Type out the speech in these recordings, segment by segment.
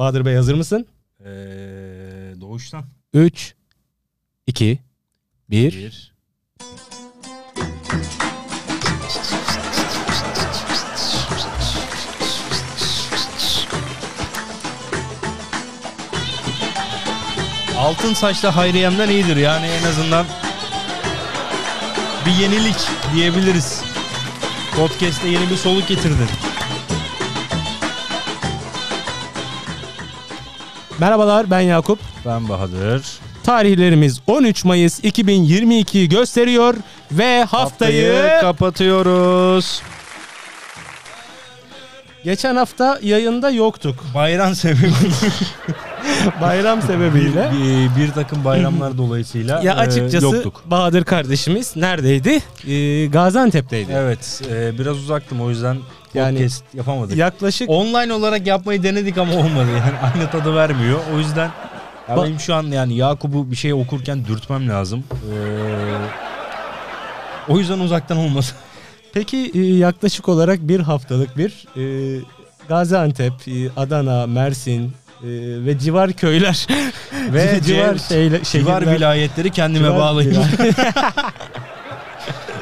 Bahadır Bey hazır mısın? Ee, doğuştan. 3, 2, 1. Bir. Altın saçlı Hayriyem'den iyidir yani en azından bir yenilik diyebiliriz. Podcast'te yeni bir soluk getirdin. Merhabalar ben Yakup. Ben Bahadır. Tarihlerimiz 13 Mayıs 2022 gösteriyor ve haftayı, kapatıyoruz. geçen hafta yayında yoktuk. Bayram sebebi Bayram sebebiyle. bir, bir takım bayramlar dolayısıyla Ya e, açıkçası yoktuk. Bahadır kardeşimiz neredeydi? Ee, Gaziantep'teydi. Evet, e, biraz uzaktım o yüzden Yani- podcast yapamadık. Yaklaşık Online olarak yapmayı denedik ama olmadı yani aynı tadı vermiyor. O yüzden ya benim şu an yani Yakup'u bir şey okurken dürtmem lazım. Ee, o yüzden uzaktan olmasın. Peki e, yaklaşık olarak bir haftalık bir e, Gaziantep, e, Adana, Mersin e, ve civar köyler Ve civar ce- şeyle, Civar vilayetleri kendime civar bağlayayım.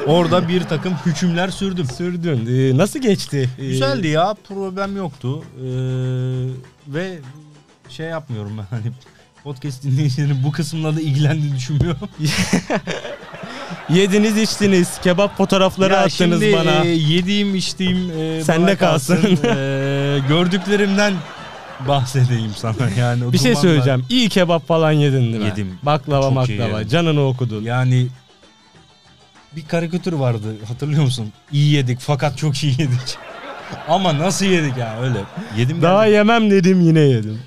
Orada bir takım hükümler sürdüm. sürdün. E, nasıl geçti? E, Güzeldi ya problem yoktu. Ee, ve şey yapmıyorum ben hani podcast dinleyicilerin bu kısımla da ilgilendiğini düşünmüyorum. Yediniz içtiniz, kebap fotoğrafları Ya attınız şimdi, bana. e, yediğim içtiğim e, Sende bana kalsın. E, gördüklerimden bahsedeyim sana yani. bir şey söyleyeceğim. İyi kebap falan yedin değil mi? Yedim. Baklava Çok maklava. Canını okudun. Yani bir karikatür vardı hatırlıyor musun? İyi yedik fakat çok iyi yedik. Ama nasıl yedik ya öyle. Yedim Daha geldim. yemem dedim yine yedim.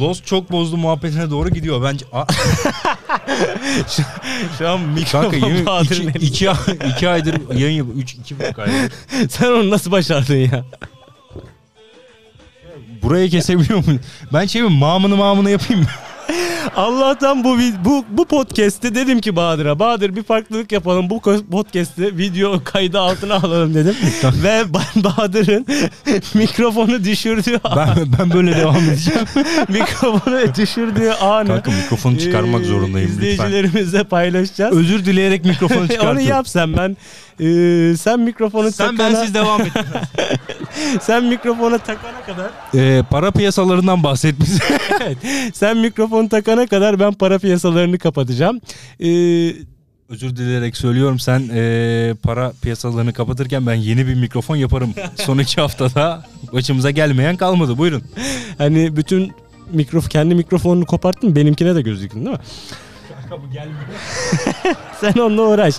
Lost çok bozdu muhabbetine doğru gidiyor bence. Aa, Şu an kanka mikrofon yemin, Bahadır'ın iki, iki, ay- iki aydır yayın yapıyor. Üç, iki buçuk aydır. Sen onu nasıl başardın ya? Burayı kesebiliyor muyum? Ben şey mi mamını mamını yapayım mı? Allah'tan bu bu bu podcast'te dedim ki Bahadır'a Bahadır bir farklılık yapalım bu podcast'te video kaydı altına alalım dedim. Ve ben Bahadır'ın mikrofonu düşürdüğü an, Ben, ben böyle devam edeceğim. mikrofonu düşürdüğü anı Kanka mikrofonu çıkarmak zorundayım lütfen. paylaşacağız. Özür dileyerek mikrofonu çıkartıyorum. Onu yap sen ben e, sen mikrofonu Sen takana, bensiz devam et. sen mikrofonu takana kadar Ee, para piyasalarından bahset bize. evet, sen mikrofonu takana kadar ben para piyasalarını kapatacağım. E, Özür dileyerek söylüyorum sen ee, para piyasalarını kapatırken ben yeni bir mikrofon yaparım. Son iki haftada başımıza gelmeyen kalmadı. Buyurun. Hani bütün mikrof kendi mikrofonunu koparttın benimkine de gözükün değil mi? bu gelmiyor. Sen onunla uğraş.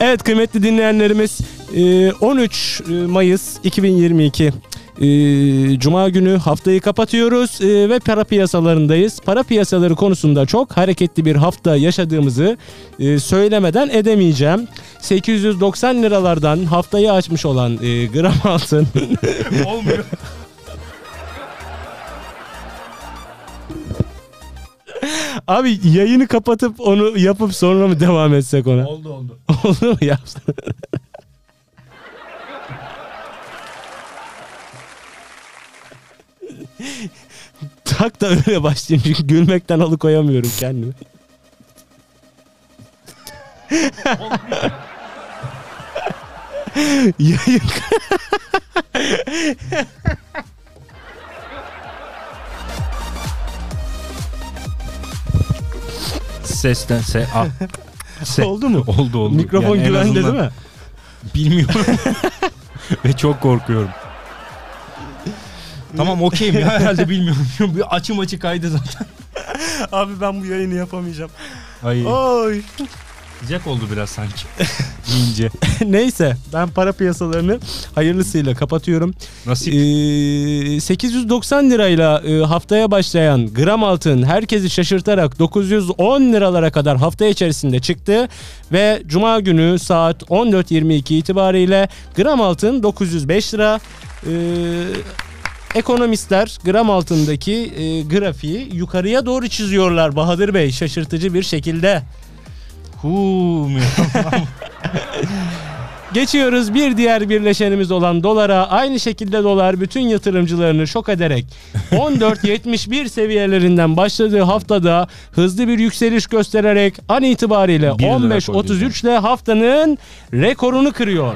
Evet kıymetli dinleyenlerimiz e, 13 Mayıs 2022 e, Cuma günü haftayı kapatıyoruz e, ve para piyasalarındayız. Para piyasaları konusunda çok hareketli bir hafta yaşadığımızı e, söylemeden edemeyeceğim. 890 liralardan haftayı açmış olan e, gram altın Olmuyor. Abi yayını kapatıp onu yapıp sonra mı devam etsek ona? oldu oldu. Oldu mu yapsın? Tak da öyle başlayayım çünkü gülmekten alıkoyamıyorum kendimi. Yayın Sesten se a. Se- oldu mu? Oldu oldu. Mikrofon Yani en güvende azından değil mi? Bilmiyorum. Ve çok korkuyorum. Tamam okeyim ya herhalde bilmiyorum. Bir açım açı kaydı zaten. Abi ben bu yayını yapamayacağım. Ay Oy. sıcak oldu biraz sanki. Yiyince. Neyse ben para piyasalarını hayırlısıyla kapatıyorum. Nasip. Ee, 890 lirayla e, haftaya başlayan gram altın herkesi şaşırtarak 910 liralara kadar hafta içerisinde çıktı ve cuma günü saat 14.22 itibariyle gram altın 905 lira. Ee, ekonomistler gram altındaki e, grafiği yukarıya doğru çiziyorlar Bahadır Bey şaşırtıcı bir şekilde. Huu? Geçiyoruz bir diğer birleşenimiz olan dolara. Aynı şekilde dolar bütün yatırımcılarını şok ederek 14.71 seviyelerinden başladığı haftada hızlı bir yükseliş göstererek an itibariyle Bir lira 15.33 ile haftanın rekorunu kırıyor.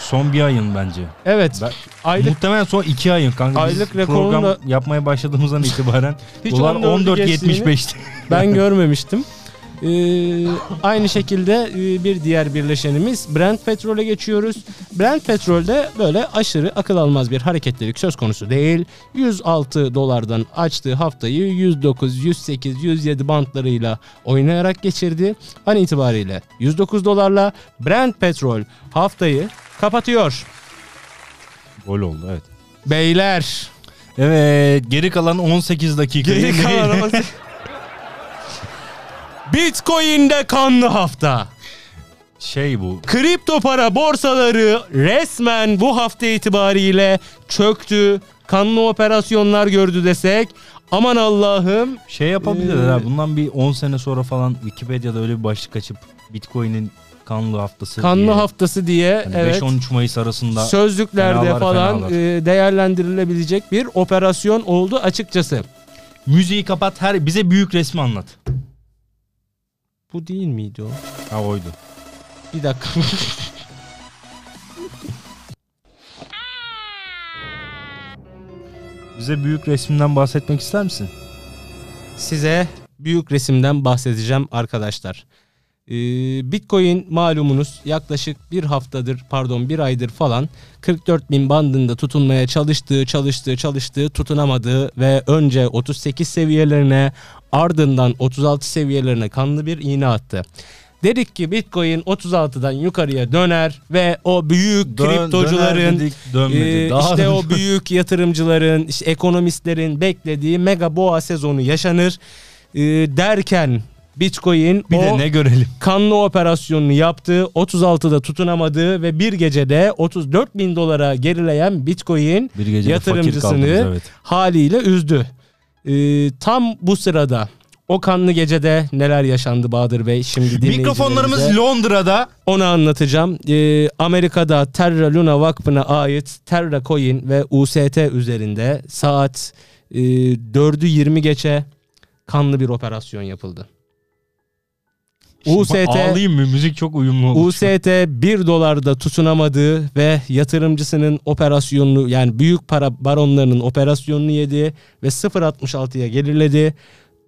Son bir ayın bence. Evet. Ben- Aylık Muhtemelen son iki ayın kanka. Biz Aylık rekorunu program da- yapmaya başladığımızdan itibaren Hiç dolar 14'ü geçtiğini 14.75'ti. ben görmemiştim. Ee, aynı şekilde e, bir diğer birleşenimiz Brent petrole geçiyoruz. Brent petrolde böyle aşırı akıl almaz bir hareketlilik söz konusu değil. 106 dolardan açtığı haftayı 109, 108, 107 bantlarıyla oynayarak geçirdi. An itibariyle 109 dolarla Brent petrol haftayı kapatıyor. Gol oldu evet. Beyler. Evet geri kalan 18 dakika. Geri kalan ama- Bitcoin'de kanlı hafta. Şey bu. Kripto para borsaları resmen bu hafta itibariyle çöktü. Kanlı operasyonlar gördü desek. Aman Allah'ım. Şey yapabilirler Ee, ha. Bundan bir 10 sene sonra falan Wikipedia'da öyle bir başlık açıp Bitcoin'in kanlı haftası Kanlı diye. haftası diye Hani evet. 5-13 Mayıs arasında Sözlüklerde fenalar, falan fenalar. e, değerlendirilebilecek bir operasyon oldu açıkçası. müziği kapat her bize büyük resmi anlat. Bu değil miydi o? Ha oydu. Bir dakika. Bize büyük resminden bahsetmek ister misin? Size büyük resimden bahsedeceğim arkadaşlar. Ee, Bitcoin malumunuz yaklaşık bir haftadır pardon bir aydır falan 44 bin bandında tutunmaya çalıştığı çalıştığı çalıştığı tutunamadığı ve önce 38 seviyelerine ardından 36 seviyelerine kanlı bir iğne attı. Dedik ki Bitcoin 36'dan yukarıya döner ve o büyük Dön- kriptocuların dedik, dönmedi. ee, Daha işte o büyük yatırımcıların, işte ekonomistlerin beklediği mega boğa sezonu yaşanır Ee, derken Bitcoin bir o de ne görelim? kanlı operasyonunu yaptı. 36'da tutunamadı ve bir gecede 34 bin dolara gerileyen Bitcoin Yatırımcısını- kaldınız, evet. haliyle üzdü. Ee, tam bu sırada o kanlı gecede neler yaşandı Bahadır Bey? Şimdi Mikrofonlarımız Londra'da. onu anlatacağım. Ee, Amerika'da Terra Luna Vakfı'na ait Terra Coin ve UST üzerinde saat e, 4'ü 20 geçe kanlı bir operasyon yapıldı. UST Ağlayayım mı? Müzik çok uyumlu olmuş. UST 1 dolarda tutunamadığı ve yatırımcısının operasyonunu yani büyük para baronlarının operasyonunu yedi ve 0.66'ya geriledi.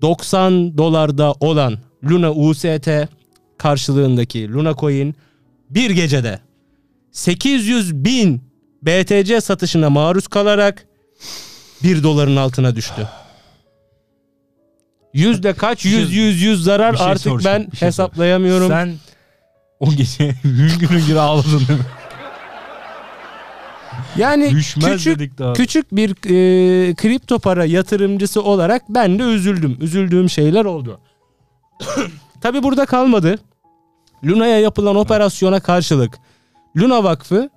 90 dolarda olan Luna UST karşılığındaki Luna Coin bir gecede 800 bin BTC satışına maruz kalarak 1 doların altına düştü. Yüzde kaç? Şey- Yüz, yüz, yüz zarar şey artık soracağım, ben şey hesaplayamıyorum. Sen o gece hüngür hüngür ağladın değil mi? Yani Düşmez küçük küçük bir e, kripto para yatırımcısı olarak ben de üzüldüm. Üzüldüğüm şeyler oldu. Tabi burada kalmadı. Luna'ya yapılan operasyona karşılık Luna Vakfı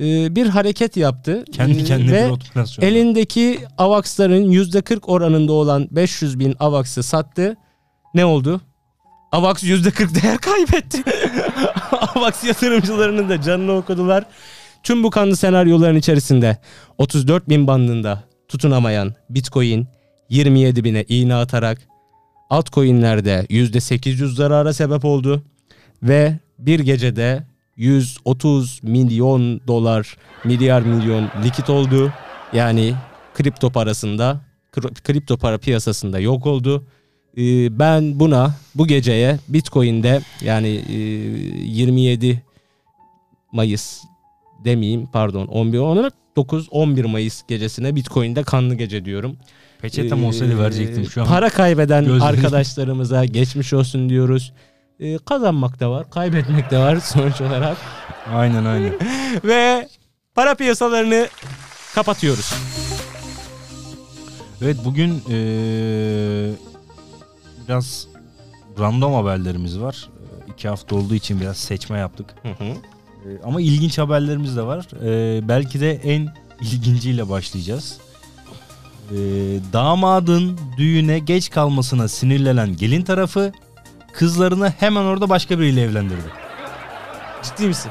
e, bir hareket yaptı. Kendi kendine ve bir operasyon. elindeki AVAX'ların %40 oranında olan 500 bin AVAX'ı sattı. Ne oldu? AVAX %40 değer kaybetti. AVAX yatırımcılarının da canını okudular. Tüm bu kanlı senaryoların içerisinde 34 bin bandında tutunamayan Bitcoin 27 bine iğne atarak altcoin'lerde %800 zarara sebep oldu ve bir gecede 130 milyon dolar milyar milyon likit oldu. Yani kripto parasında kri- kripto para piyasasında yok oldu. Ee, ben buna bu geceye Bitcoin'de yani e, 27 Mayıs demeyeyim pardon 11 19 11 Mayıs gecesine Bitcoin'de kanlı gece diyorum. Peçetem olsaydı Ee, verecektim şu an. Para kaybeden Gözlerim- arkadaşlarımıza geçmiş olsun diyoruz. Ee, kazanmak da var, kaybetmek de var sonuç olarak. Aynen aynen. Ve para piyasalarını kapatıyoruz. Evet bugün eee, biraz random haberlerimiz var. Eee, İki hafta olduğu için biraz seçme yaptık. Eee, ama ilginç haberlerimiz de var. Eee, belki de en ilginciyle başlayacağız. Eee, damadın düğüne geç kalmasına sinirlenen gelin tarafı kızlarını hemen orada başka biriyle evlendirdi. Ciddi misin?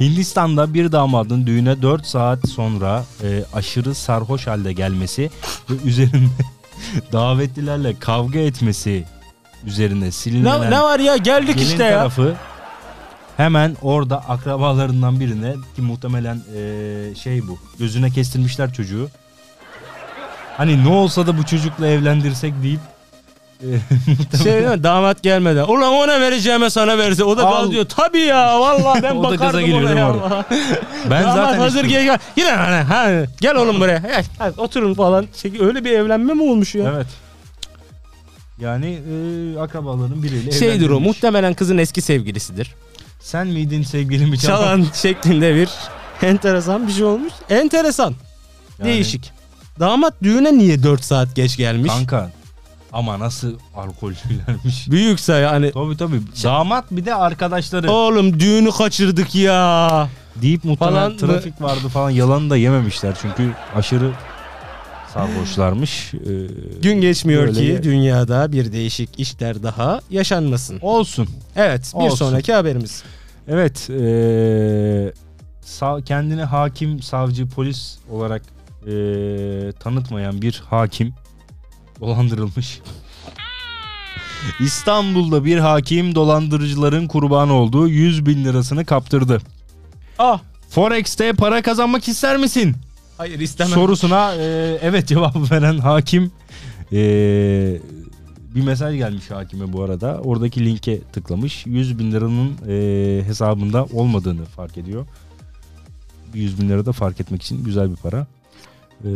Hindistan'da bir damadın düğüne 4 saat sonra e, aşırı sarhoş halde gelmesi ve üzerinde davetlilerle kavga etmesi üzerine silinen Ne, ne var ya geldik işte ya. tarafı hemen orada akrabalarından birine ki muhtemelen e, şey bu gözüne kestirmişler çocuğu. Hani ne olsa da bu çocukla evlendirsek deyip Şey değil mi? Damat gelmeden. Ulan ona vereceğime sana verse. O da Al. kal diyor. Tabii ya vallahi ben O da gaza bakardım ona değil mi ya. orada? ben Damat zaten hazır gel gel. Yine hani ha, gel oğlum buraya. Hadi oturun falan. Şey, öyle bir evlenme mi olmuş ya? Evet. Yani e, akrabaların biriyle Şeydir o evlendirilmiş. muhtemelen kızın eski sevgilisidir. Sen miydin sevgilimi çalan? Çalan şeklinde bir enteresan bir şey olmuş. Enteresan. Yani Değişik. Damat düğüne niye 4 saat geç gelmiş? Kanka ama nasıl alkollülermiş. Büyükse yani tabii tabii. Damat bir de arkadaşları oğlum düğünü kaçırdık ya. deyip muhtemelen Falan trafik vardı falan yalanı da yememişler çünkü aşırı sarhoşlarmış. Ee, Gün geçmiyor ki ye- dünyada bir değişik işler daha yaşanmasın. olsun. Evet bir Olsun. sonraki haberimiz. Evet, eee, sa- kendini hakim, savcı, polis olarak eee, tanıtmayan bir hakim dolandırılmış. İstanbul'da bir hakim dolandırıcıların kurbanı olduğu 100 bin lirasını kaptırdı. Ah Forex'te para kazanmak ister misin? hayır istemem. Sorusuna eee, evet cevabı veren hakim eee, bir mesaj gelmiş hakime bu arada. Oradaki linke tıklamış. 100 bin liranın eee, hesabında olmadığını fark ediyor. Bir 100 bin lira da fark etmek için güzel bir para. Eee,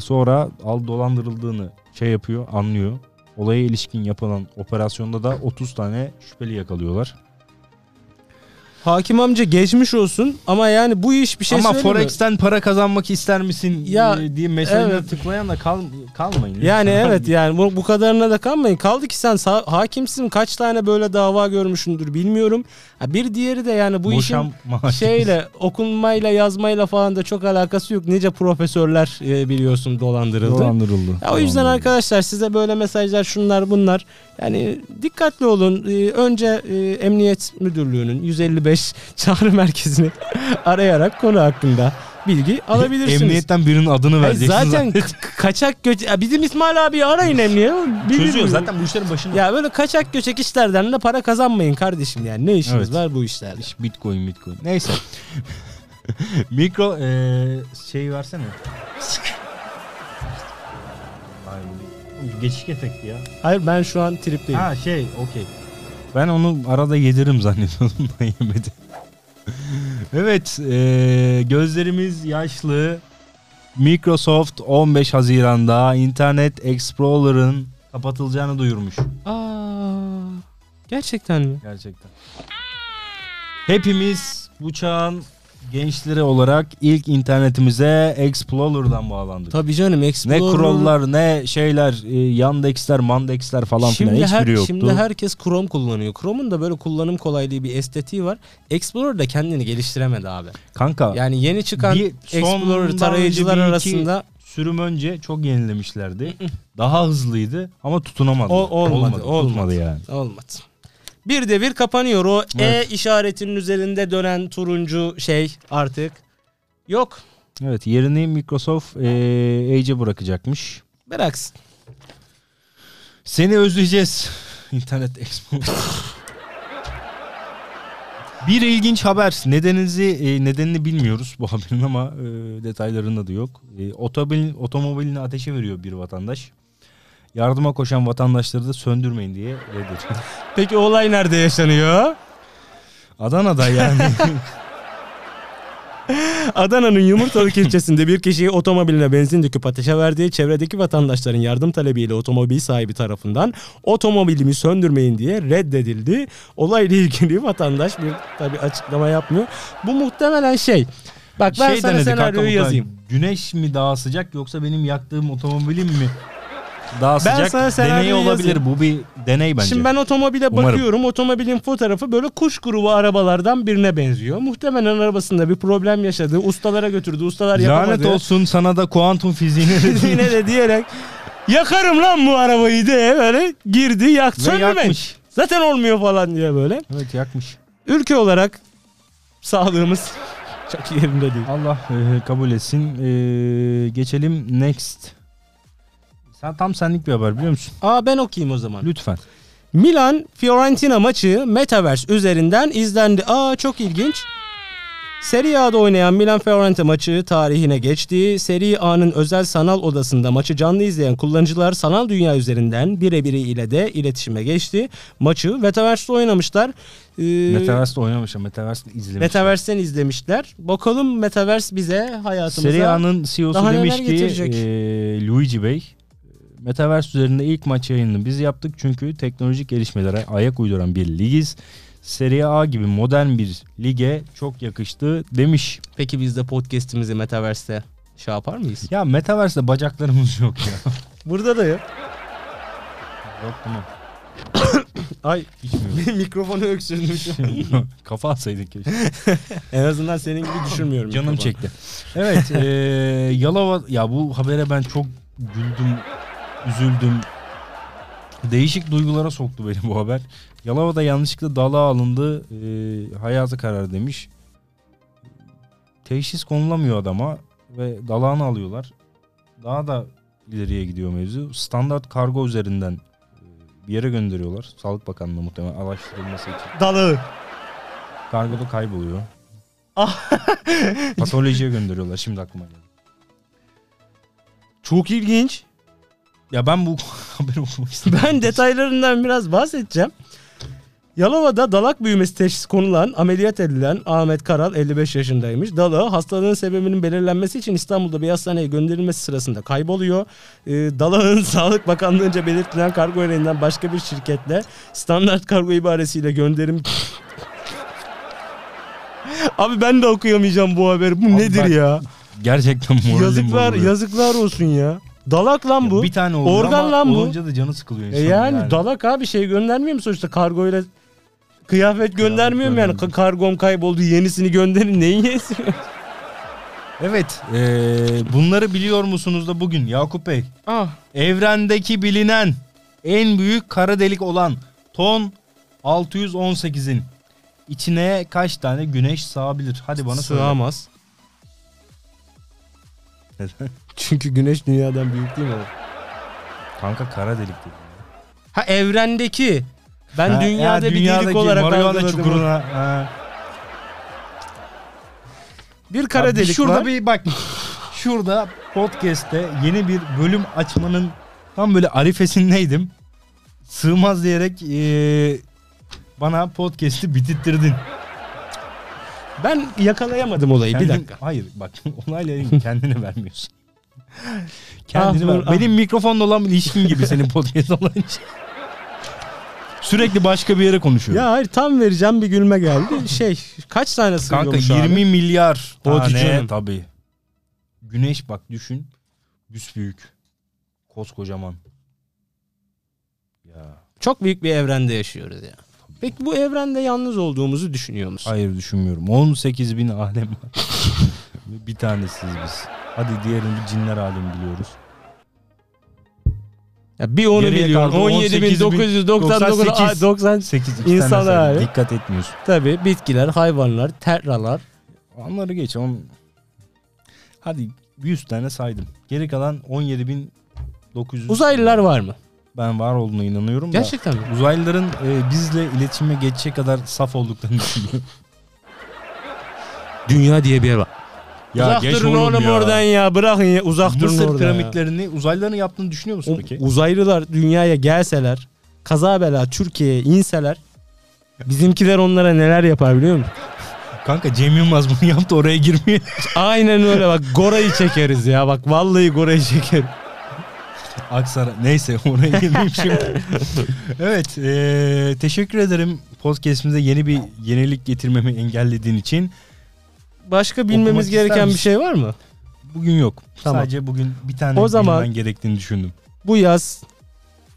sonra al dolandırıldığını şey yapıyor, anlıyor. Olaya ilişkin yapılan operasyonda da 30 tane şüpheli yakalıyorlar. Hakim amca geçmiş olsun ama yani bu iş bir şey Ama? Forex'ten para kazanmak ister misin Ya, eee, diye mesajına evet. tıklayan da kal, kalmayın. Yani lütfen. evet yani bu, bu kadarına da kalmayın. Kaldı ki sen sa- hakimsin kaç tane böyle dava görmüşsündür bilmiyorum. Ha, bir diğeri de yani bu işin Boşanma şeyle okunmayla yazmayla falan da çok alakası yok. Nice profesörler e, biliyorsun dolandırıldı. Dolandırıldı. Ya o yüzden Dolandırıldı. arkadaşlar size böyle mesajlar şunlar bunlar. Yani dikkatli olun. Ee, önce e, Emniyet Müdürlüğü'nün 155 çağrı merkezini arayarak konu hakkında bilgi alabilirsiniz. Emniyetten birinin adını Hayır, vereceksin. zaten k- kaçak göç ya bizim İsmail abi arayın emniye. çözüyor. Zaten bu işlerin başında. Ya böyle kaçak göçek işlerden de para kazanmayın kardeşim yani. Ne işiniz Evet. var bu işlerde? İş Bitcoin, Bitcoin. Neyse. Mikro eee şey versene. Geçik efekti ya. Hayır ben şu an tripteyim. Ha şey okey. Ben onu arada yedirim zannediyordum da yemedim. evet eee, gözlerimiz yaşlı. Microsoft 15 Haziran'da Internet Explorer'ın kapatılacağını duyurmuş. Aa, gerçekten mi? Gerçekten. Hepimiz bu çağın gençleri olarak ilk internetimize Explorer'dan bağlandık. Tabii canım Ne Explorer. Chrom'lar ne şeyler e, Yandex'ler Mandex'ler falan filan Şimdi, hiçbiri her, yoktu. şimdi herkes Chrome kullanıyor. Chrome'un da böyle kullanım kolaylığı bir estetiği var. Explorer da kendini geliştiremedi abi. Kanka Yani yeni çıkan Bir- Explorer tarayıcılar bir arasında sürüm önce çok yenilemişlerdi. Daha hızlıydı ama tutunamadı. O- olmadı, olmadı. Tutmadı yani. olmadı. Bir de bir kapanıyor. O Evet. E işaretinin üzerinde dönen turuncu şey artık yok. Evet yerini Microsoft e, Edge'e bırakacakmış. Bıraksın. Seni özleyeceğiz. İnternet Explorer. Bir ilginç haber. Nedeninizi e, nedenini bilmiyoruz bu haberin ama e, detaylarında da yok. E, otomobil otomobilini ateşe veriyor bir vatandaş. Yardıma koşan vatandaşları da söndürmeyin diye reddediyor. Peki olay nerede yaşanıyor? Adana'da yani. Adana'nın Yumurtalık ilçesinde bir kişiyi otomobiline benzin döküp ateşe verdiği çevredeki vatandaşların yardım talebiyle otomobil sahibi tarafından otomobilimi söndürmeyin diye reddedildi. Olayla ilgili vatandaş bir tabi açıklama yapmıyor. Bu muhtemelen şey. Bak ben şey sana kanka senaryoyu da, yazayım. Güneş mi daha sıcak yoksa benim yaktığım otomobilim mi daha Ben sıcak? Deney olabilir. yazayım. Bu bir deney bence. Şimdi ben otomobile Umarım. bakıyorum. Otomobilin fotoğrafı böyle kuş grubu arabalardan birine benziyor. Muhtemelen arabasında bir problem yaşadı. Ustalara götürdü. Ustalar yapamadı. Lanet olsun sana da kuantum fiziğini Yine de diyerek yakarım lan bu arabayı diye böyle girdi yak Ve söndürmeyin. yakmış. Zaten olmuyor falan diye böyle. Evet yakmış. ülke olarak sağlığımız çok yerinde değil. Allah e, kabul etsin. E, geçelim next. Sen tam senlik bir haber biliyor musun? Aa ben okuyayım o zaman. Lütfen. Milan Fiorentina maçı Metaverse üzerinden izlendi. Aa çok ilginç. Serie A'da oynayan Milan Fiorentina maçı tarihine geçti. Serie A'nın özel sanal odasında maçı canlı izleyen kullanıcılar sanal dünya üzerinden birebiri ile de iletişime geçti. Maçı Metaverse'de oynamışlar. Ee, Metaverse'de oynamışım. Metaverse'de izlemişim. Metaverse'den izlemişler. Bakalım Metaverse bize hayatımıza... Serie A'nın CEO'su demiş ki e, Luigi Bey Metaverse üzerinde ilk maç yayınını biz yaptık çünkü teknolojik gelişmelere ayak uyduran bir ligiz. Serie A gibi modern bir lige çok yakıştı demiş. Peki biz de podcast'imizi Metaverse'te şey yapar mıyız? Ya Metaverse'de bacaklarımız yok ya. Burada da yok. yok tamam. Ay Hiç mi yok? mikrofonu öksürdüm. Kafa atsaydık keşke. en azından senin gibi düşünmüyorum. Canım mikrofonu. çekti. Evet. eee Yalova ya bu habere ben çok güldüm, üzüldüm. Değişik duygulara soktu beni bu haber. Yalova'da yanlışlıkla dalağa alındı. eee hayatı karar demiş. Teşhis konulamıyor adama ve dalağını alıyorlar. Daha da ileriye gidiyor mevzu. Standart kargo üzerinden eee, bir yere gönderiyorlar. Sağlık Bakanlığı muhtemelen araştırılması için. Dalı. Kargoda kayboluyor. Ah. Patolojiye gönderiyorlar. Şimdi aklıma geldi. Çok ilginç. Ya ben bu haberi okumak istedim. Ben detaylarından biraz bahsedeceğim. Yalova'da dalak büyümesi teşhisi konulan, ameliyat edilen Ahmet Karal 55 yaşındaymış. Dalağı hastalığın sebebinin belirlenmesi için İstanbul'da bir hastaneye gönderilmesi sırasında kayboluyor. Ee, dalağın Sağlık Bakanlığı'nca belirtilen kargo yayınından başka bir şirketle standart kargo ibaresiyle gönderim... Abi ben de okuyamayacağım bu haberi. Bu Abi nedir bak, ya? Gerçekten moralim Yazıklar, bozuluyor. yazıklar olsun ya. Dalak lan Ya bu. Bir tane olur Organ ama lan bu. olunca da canı sıkılıyor E insanın. yani, dalak abi şey göndermiyor mu sonuçta kargoyla kıyafet göndermiyor mu yani. Ka- kargom kayboldu yenisini gönderin neyin yenisi? Evet. eee, bunları biliyor musunuz da bugün Yakup Bey? ah Evrendeki bilinen en büyük kara delik olan Ton 618'in içine kaç tane güneş sığabilir? Hadi bana söyle. sığamaz. Çünkü güneş dünyadan büyük değil mi? Kanka kara delik dedim. Ha evrendeki. Ben Ha, dünyada ya bir dünyadaki delik olarak Mariana algıladım. çukuruna. ha. Bir kara Abi delik şurada var. bir bak. Şurada podcast'te yeni bir bölüm açmanın tam böyle arifesindeydim. Sığmaz diyerek eee, bana podcast'i bitirttirdin. Ben yakalayamadım olayı bir Kendin- dakika. Hayır bak olayları kendine vermiyorsun. Kendini Ah, ver. ah. Benim mikrofonla olan bir ilişkin gibi senin podcast olan için. Sürekli başka bir yere konuşuyorum. Ya hayır tam vereceğim bir gülme geldi. Şey kaç tane Kanka sığıyormuş 20 abi? milyar tane tabii. Güneş bak düşün. Büsbüyük. Koskocaman. Ya. Çok büyük bir evrende yaşıyoruz ya. Peki bu evrende yalnız olduğumuzu düşünüyor musun? Hayır düşünmüyorum. 18 bin alem var. Bir tanesiyiz biz. Hadi diğerini cinler alemi biliyoruz. Ya bir onu Geriye biliyorum. kaldı 17.999 98. 90 8 İnsan hali. Dikkat etmiyorsun. tabii bitkiler, hayvanlar, terralar. Onları geç. On... Hadi 100 tane saydım. Geri kalan 17.900. Uzaylılar var mı? Ben var olduğuna inanıyorum da. Gerçekten mi? Uzaylıların e, bizle iletişime geçecek kadar saf olduklarını düşünüyorum. Dünya diye bir yer var. Uzak geç durun oğlum ya. oradan ya. Bırakın ya. Uzak durun Mısır oradan piramitlerini uzaylıların yaptığını düşünüyor musun ya. peki? O- uzaylılar dünyaya gelseler, kaza bela Türkiye'ye inseler, bizimkiler onlara neler yapar biliyor musun? Kanka Cem Yılmaz bunu yaptı oraya girmeye. Aynen öyle bak Gora'yı çekeriz ya bak vallahi Gora'yı çeker. Aksara neyse oraya girmeyeyim şimdi. evet e, teşekkür ederim podcastimize yeni bir yenilik getirmemi engellediğin için. Başka bilmemiz gereken bir şey var mı? Bugün yok. Tamam. Sadece bugün bir tane O zaman- gerektiğini düşündüm. Bu yaz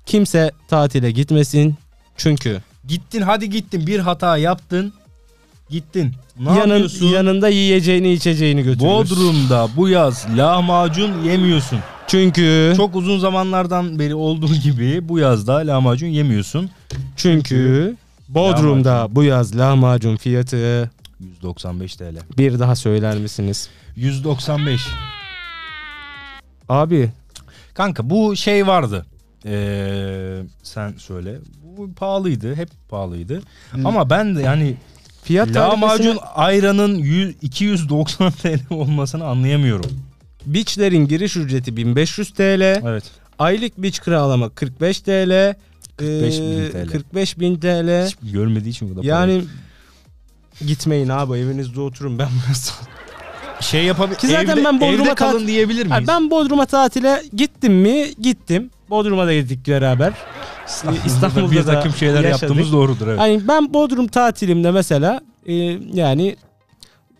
kimse tatile gitmesin. Çünkü Gittin hadi gittin bir hata yaptın. Gittin. Ne yanın, yapıyorsun? yanında yiyeceğini içeceğini götürüyoruz. Bodrum'da bu yaz lahmacun yemiyorsun. Çünkü Çok uzun zamanlardan beri olduğu gibi bu yazda lahmacun yemiyorsun. çünkü Bodrum'da Lahmacun. bu yaz lahmacun fiyatı 195 TL. bir daha söyler misiniz? 195. Abi Kanka bu şey vardı. Ee, sen söyle. Bu pahalıydı. Hep pahalıydı. Ama ben de yani fiyat lahmacun tarifesini ayranın 100, 290 TL olmasını anlayamıyorum. beachlerin giriş ücreti 1500 TL. Evet. Aylık beach kiralama 45 TL. 45 bin ee, TL. 45 bin TL. Hiç görmediği için bu kadar Yani gitmeyin abi evinizde oturun ben şey yapabilir. Ki zaten evde, ben Bodrum'a evde kalın diyebilir miyiz? Abi ben Bodrum'a tatile gittim mi? Gittim. Bodrum'a da gittik beraber. İstanbul'da, İstanbul'da bir takım şeyler yaşadık. yaptığımız doğrudur evet. Hani ben Bodrum tatilimde mesela e, yani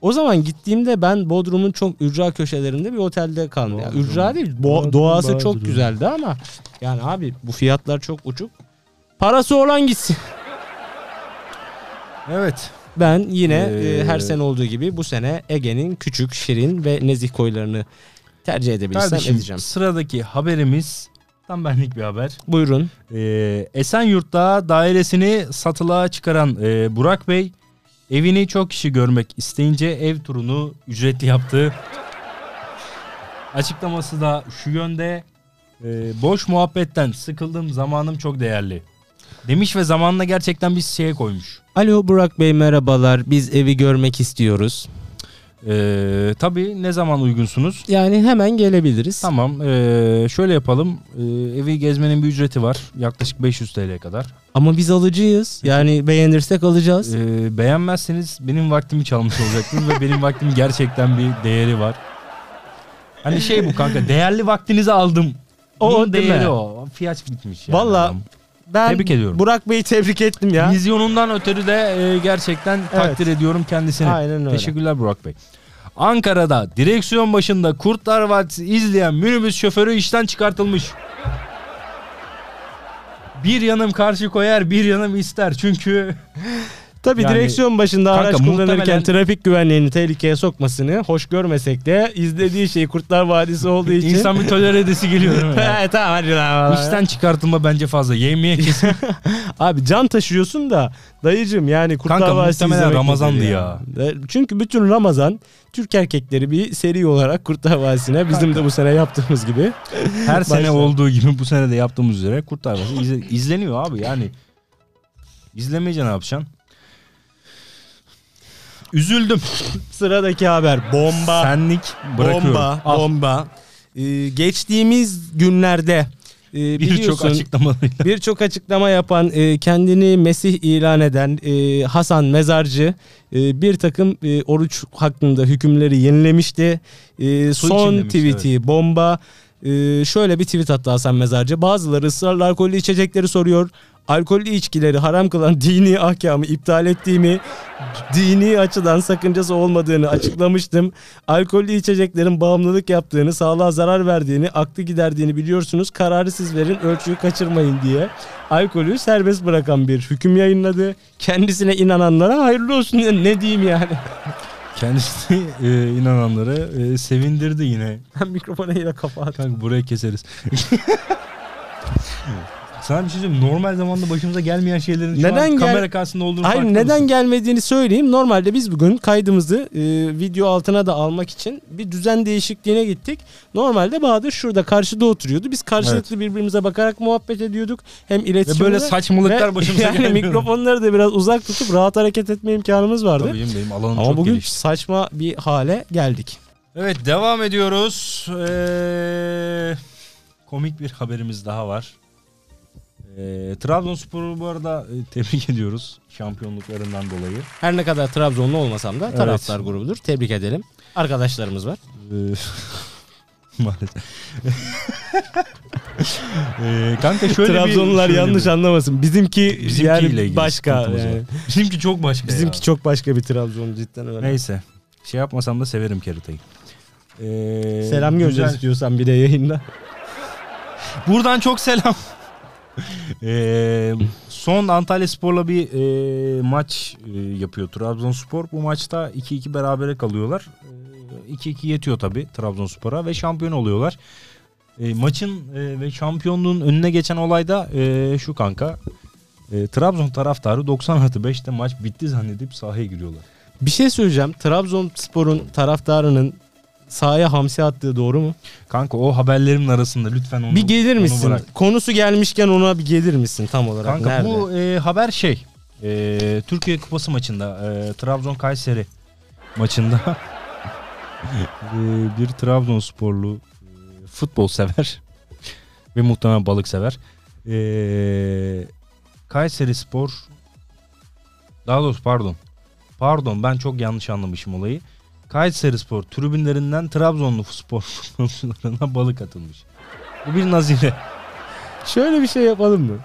o zaman gittiğimde ben Bodrum'un çok ücra köşelerinde bir otelde kaldım. Yani ücra değil. bo- Bodrum, doğası çok güzeldi ama yani abi bu fiyatlar çok uçuk. Parası olan gitsin. Evet. Ben yine e, Ee, her sene olduğu gibi bu sene Ege'nin küçük, şirin ve nezih koylarını tercih edebilirsem Kardeşim edeceğim. sıradaki haberimiz tam benlik bir haber. Buyurun. Ee, Esenyurt'ta dairesini satılığa çıkaran e, Burak Bey evini çok kişi görmek isteyince ev turunu ücretli yaptı. Açıklaması da şu yönde. e, boş muhabbetten sıkıldım zamanım çok değerli. Demiş ve zamanla gerçekten bir şeye koymuş. Alo Burak Bey merhabalar. Biz evi görmek istiyoruz. Ee, tabii ne zaman uygunsunuz? Yani hemen gelebiliriz. Tamam ee, şöyle yapalım. Ee, evi gezmenin bir ücreti var. Yaklaşık 500 TL'ye kadar. Ama biz alıcıyız. Yani beğenirsek alacağız. Ee, beğenmezseniz benim vaktimi çalmış olacaksınız ve benim vaktimin gerçekten bir değeri var. Hani şey bu kanka değerli vaktinizi aldım. O değil değeri mi? o. Fiyat bitmiş yani. Adam. Ben Tebrik ediyorum. Burak Bey'i tebrik ettim ya. Vizyonundan ötürü de e, gerçekten takdir ediyorum kendisini. Aynen öyle. Teşekkürler Burak Bey. Ankara'da direksiyon başında Kurtlar Vadisi izleyen minibüs şoförü işten çıkartılmış. Bir yanım karşı koyar bir yanım ister çünkü Tabii Yani- direksiyon başında Kanka araç kullanırken muhtemelen- trafik güvenliğini tehlikeye sokmasını hoş görmesek de izlediği şey Kurtlar Vadisi olduğu için. insan bir tolere edesi geliyor değil mi? ya? He, tamam hadi lan. İşten çıkartılma bence fazla. Yemeğe kesin. Abi can taşıyorsun da dayıcım yani Kurtlar Kanka Vadisi muhtemelen izlemek Ramazan'dı nedir ya. E, Çünkü bütün Ramazan Türk erkekleri bir seri olarak Kurtlar Vadisi'ne bizim de bu sene yaptığımız gibi. Her sene olduğu gibi bu sene de yaptığımız üzere Kurtlar Vadisi izle- izleniyor abi yani. İzlemeyince ne yapacaksın? Üzüldüm. Sıradaki haber bomba. Senlik bırakıyorum. Bomba, Al. bomba. Ee, geçtiğimiz günlerde e, Birçok açıklamalarıyla. birçok açıklama yapan, e, kendini Mesih ilan eden e, Hasan Mezarcı e, bir takım e, oruç hakkında hükümleri yenilemişti. E, son tweet'i bomba. E, şöyle bir tweet attı Hasan Mezarcı. Bazıları ısrarla alkollü içecekleri soruyor. Alkollü içkileri haram kılan dini ahkamı iptal ettiğimi, dini açıdan sakıncası olmadığını açıklamıştım. Alkollü içeceklerin bağımlılık yaptığını, sağlığa zarar verdiğini, aklı giderdiğini biliyorsunuz. Kararı siz verin, ölçüyü kaçırmayın diye. Alkolü serbest bırakan bir hüküm yayınladı. Kendisine inananlara hayırlı olsun. Ne diyeyim yani? Kendisi e, inananları e, sevindirdi yine. Ben mikrofona yine kafa attım. Kanka buraya keseriz. Sana bir şey söyleyeyim. Normal zamanda başımıza gelmeyen şeylerin şu Neden an gel- kamera karşısında olduğunu Hayır neden mısın? gelmediğini söyleyeyim. Normalde biz bugün kaydımızı e, video altına da almak için bir düzen değişikliğine gittik. Normalde Bahadır şurada karşıda oturuyordu. Biz karşılıklı birbirimize bakarak muhabbet ediyorduk. Hem Ve iletişimde böyle saçmalıklar ve başımıza yani gelmiyor. mikrofonları da biraz uzak tutup rahat hareket etme imkanımız vardı. Tabii benim alanım Ama çok bugün geniş. saçma bir hale geldik. Evet devam ediyoruz. Ee, komik bir haberimiz daha var. Ee, Trabzonspor'u bu arada e, tebrik ediyoruz şampiyonluklarından dolayı. Her ne kadar Trabzonlu olmasam da Evet. taraftar grubudur. Tebrik edelim. Arkadaşlarımız var. Ee, Maalesef. Ee, kanka şöyle Trabzonlular bir, şöyle yanlış anlıyor. Bizimki Bizimkiyle yani başka. yani. Bizimki çok başka Bizimki ya. çok başka bir Trabzon cidden öyle. Neyse. Şey yapmasam da severim keritayı. Ee, Selam güzel. istiyorsan bir de yayında. Buradan çok selam. Ee, son Antalya Spor'la bir e, maç e, yapıyor Trabzonspor. Bu maçta 2-2 berabere kalıyorlar. Ee, 2-2 yetiyor tabii Trabzonspor'a ve şampiyon oluyorlar. E, maçın e, ve şampiyonluğun önüne geçen olay da e, şu kanka. E, Trabzon taraftarı 90 artı 5'te maç bitti zannedip sahaya giriyorlar. Bir şey söyleyeceğim. Trabzonspor'un taraftarının sahaya hamsi attığı doğru mu? Kanka o haberlerimin arasında lütfen onu bir gelir onu misin? bırak. Konusu gelmişken ona bir gelir misin tam olarak? Kanka Nerede? bu e, haber şey. e, Türkiye Kupası maçında e, Trabzon Kayseri maçında e, bir Trabzonsporlu e, futbol sever ve muhtemelen balık sever. E, Kayseri Spor daha doğrusu pardon. Pardon ben çok yanlış anlamışım olayı. Kayseri Spor tribünlerinden Trabzonlu spor futbolcularına balık atılmış. Bu bir nazire. Şöyle bir şey yapalım mı?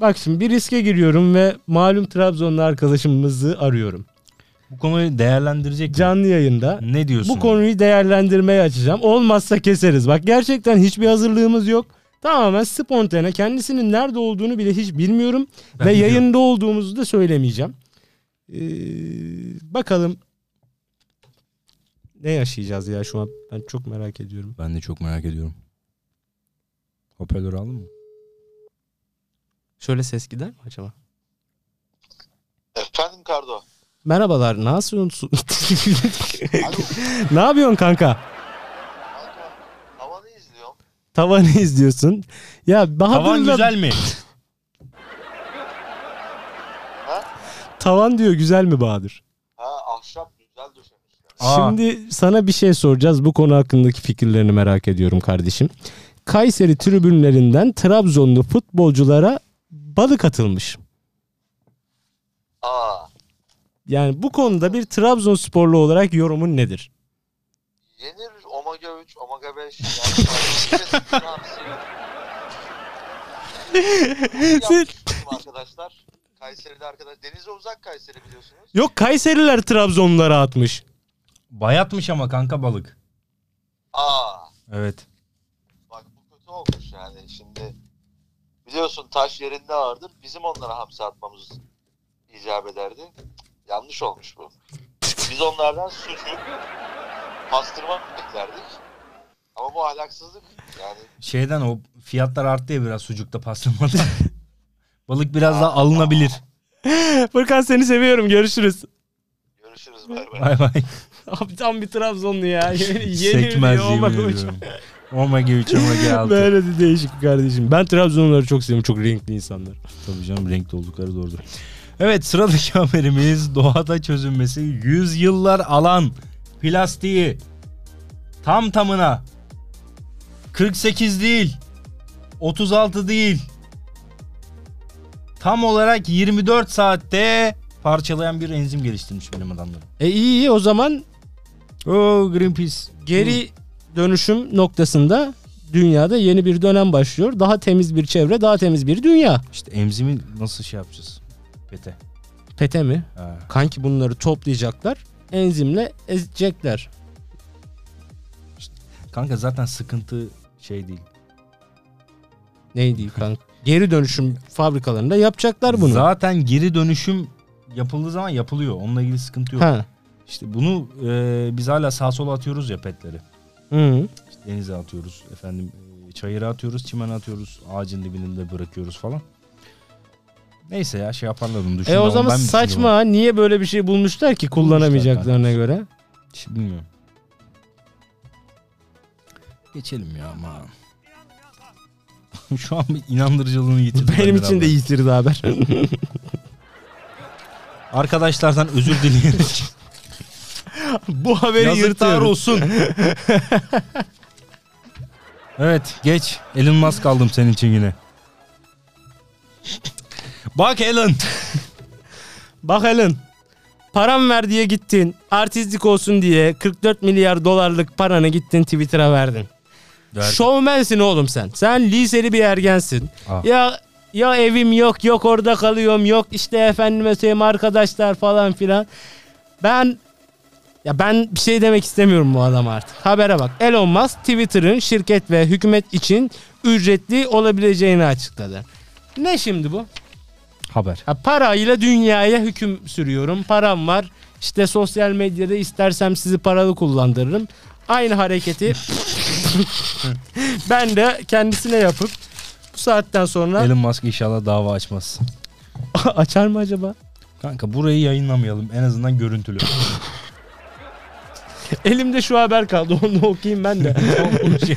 Bak şimdi bir riske giriyorum ve malum Trabzonlu arkadaşımızı arıyorum. Bu konuyu değerlendirecek mi? Canlı yayında. Ne diyorsun? Bu konuyu değerlendirmeye açacağım. Olmazsa keseriz. Bak gerçekten hiçbir hazırlığımız yok. Tamamen spontane. Kendisinin nerede olduğunu bile hiç bilmiyorum. Ben ve biliyorum. yayında olduğumuzu da söylemeyeceğim. Ee, bakalım ne yaşayacağız ya şu an. Ben çok merak ediyorum. Ben de çok merak ediyorum. Hoparlör aldın mı? Şöyle ses gider mi acaba? Efendim Kardo. Merhabalar. Nasılsın? Ne yapıyorsun kanka? Kanka. Havanı izliyorum. Tavanı izliyorsun. Ya Bahadır'la Tavan güzel mi? tavan diyor güzel mi Bahadır? Ha ahşap. Aa. Şimdi sana bir şey soracağız. Bu konu hakkındaki fikirlerini merak ediyorum kardeşim. Kayseri tribünlerinden Trabzonlu futbolculara balık atılmış. Aa. Yani bu konuda bir Trabzonsporlu olarak yorumun nedir? Yenir omega 3, omega 5. Yani arkadaşlar. Kayseri'de arkadaş. Denize uzak Kayseri biliyorsunuz. Yok Kayseriler Trabzonlulara atmış. Bayatmış ama kanka balık. Aa. Evet. Bak bu kötü olmuş yani. Şimdi biliyorsun taş yerinde ağırdır. Bizim onlara hamsi atmamız icap ederdi. Yanlış olmuş bu. Biz onlardan sucuk, pastırma beklerdik. Ama bu ahlaksızlık. Yani Şeyden o fiyatlar arttı ya biraz sucukta pastırmada. balık biraz daha alınabilir. Furkan seni seviyorum. Görüşürüz. görüşürüz bay bay. Bay bay. Abi tam bir Trabzonlu ya. Yeni, Sekmez diyor, yemin ediyorum. Omega 3, Omega 6. Böyle de değişik kardeşim. Ben Trabzonluları çok seviyorum. Çok renkli insanlar. Tabii canım renkli oldukları doğrudur. Evet sıradaki haberimiz doğada çözünmesi 100 yıllar alan plastiği tam tamına 48 değil 36 değil tam olarak 24 saatte parçalayan bir enzim geliştirmiş bilim adamları. E iyi iyi o zaman Oo Greenpeace. geri dönüşüm noktasında dünyada yeni bir dönem başlıyor. Daha temiz bir çevre, daha temiz bir dünya. İşte enzimi nasıl şey yapacağız? Pete. Pete mi? Ha. Kanki bunları toplayacaklar. Enzimle ezecekler. Kanka zaten sıkıntı şey değil. Neydi kanka? Geri dönüşüm fabrikalarında yapacaklar bunu. Zaten geri dönüşüm yapıldığı zaman yapılıyor. Onunla ilgili sıkıntı yok. ha. İşte bunu e, biz hala sağ sola atıyoruz ya petleri. Hı. İşte denize atıyoruz. Efendim e, çayıra atıyoruz, çimene atıyoruz. Ağacın dibinde bırakıyoruz falan. Neyse ya şey yaparlar E o ama zaman saçma. ha? Niye böyle bir şey bulmuşlar ki kullanamayacaklarına göre? Hiç bilmiyorum. Geçelim ya ama. Şu an bir inandırıcılığını yitirdi. Benim için de abi. yitirdi haber. Arkadaşlardan özür dileyerek. Bu haberi yırtıyorum. olsun. evet geç. Elon Musk aldım senin için yine. Bak Elon. Bak Helen. Param ver diye gittin. Artistlik olsun diye 44 milyar dolarlık paranı gittin Twitter'a verdin. Şovmensin oğlum sen. Sen liseli bir ergensin. Aa. Ya ya evim yok yok orada kalıyorum yok işte efendime söyleyeyim arkadaşlar falan filan. Ben ya ben bir şey demek istemiyorum bu adama artık. Habere bak. Elon Musk Twitter'ın şirket ve hükümet için ücretli olabileceğini açıkladı. Ne şimdi bu? Haber. Ha, parayla dünyaya hüküm sürüyorum. Param var. İşte sosyal medyada istersem sizi paralı kullandırırım. Aynı hareketi ben de kendisine yapıp bu saatten sonra Elon Musk inşallah dava açmaz. Açar mı acaba? Kanka burayı yayınlamayalım en azından görüntülü. Elimde şu haber kaldı onu okuyayım ben de. Şey.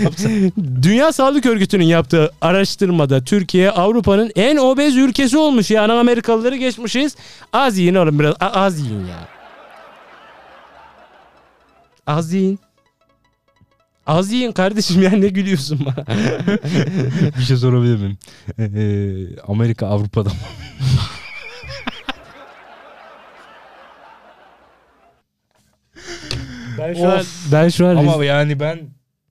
Dünya Sağlık Örgütü'nün yaptığı araştırmada Türkiye Avrupa'nın en obez ülkesi olmuş. Yani Amerikalıları geçmişiz. Az yiyin oğlum biraz. A- az yiyin ya. Az yiyin. Az yiyin kardeşim ya ne gülüyorsun bana. bir şey sorabilir miyim? Ee, Amerika Avrupa'da mı? Ben şu an ben şu an Ama rez- yani ben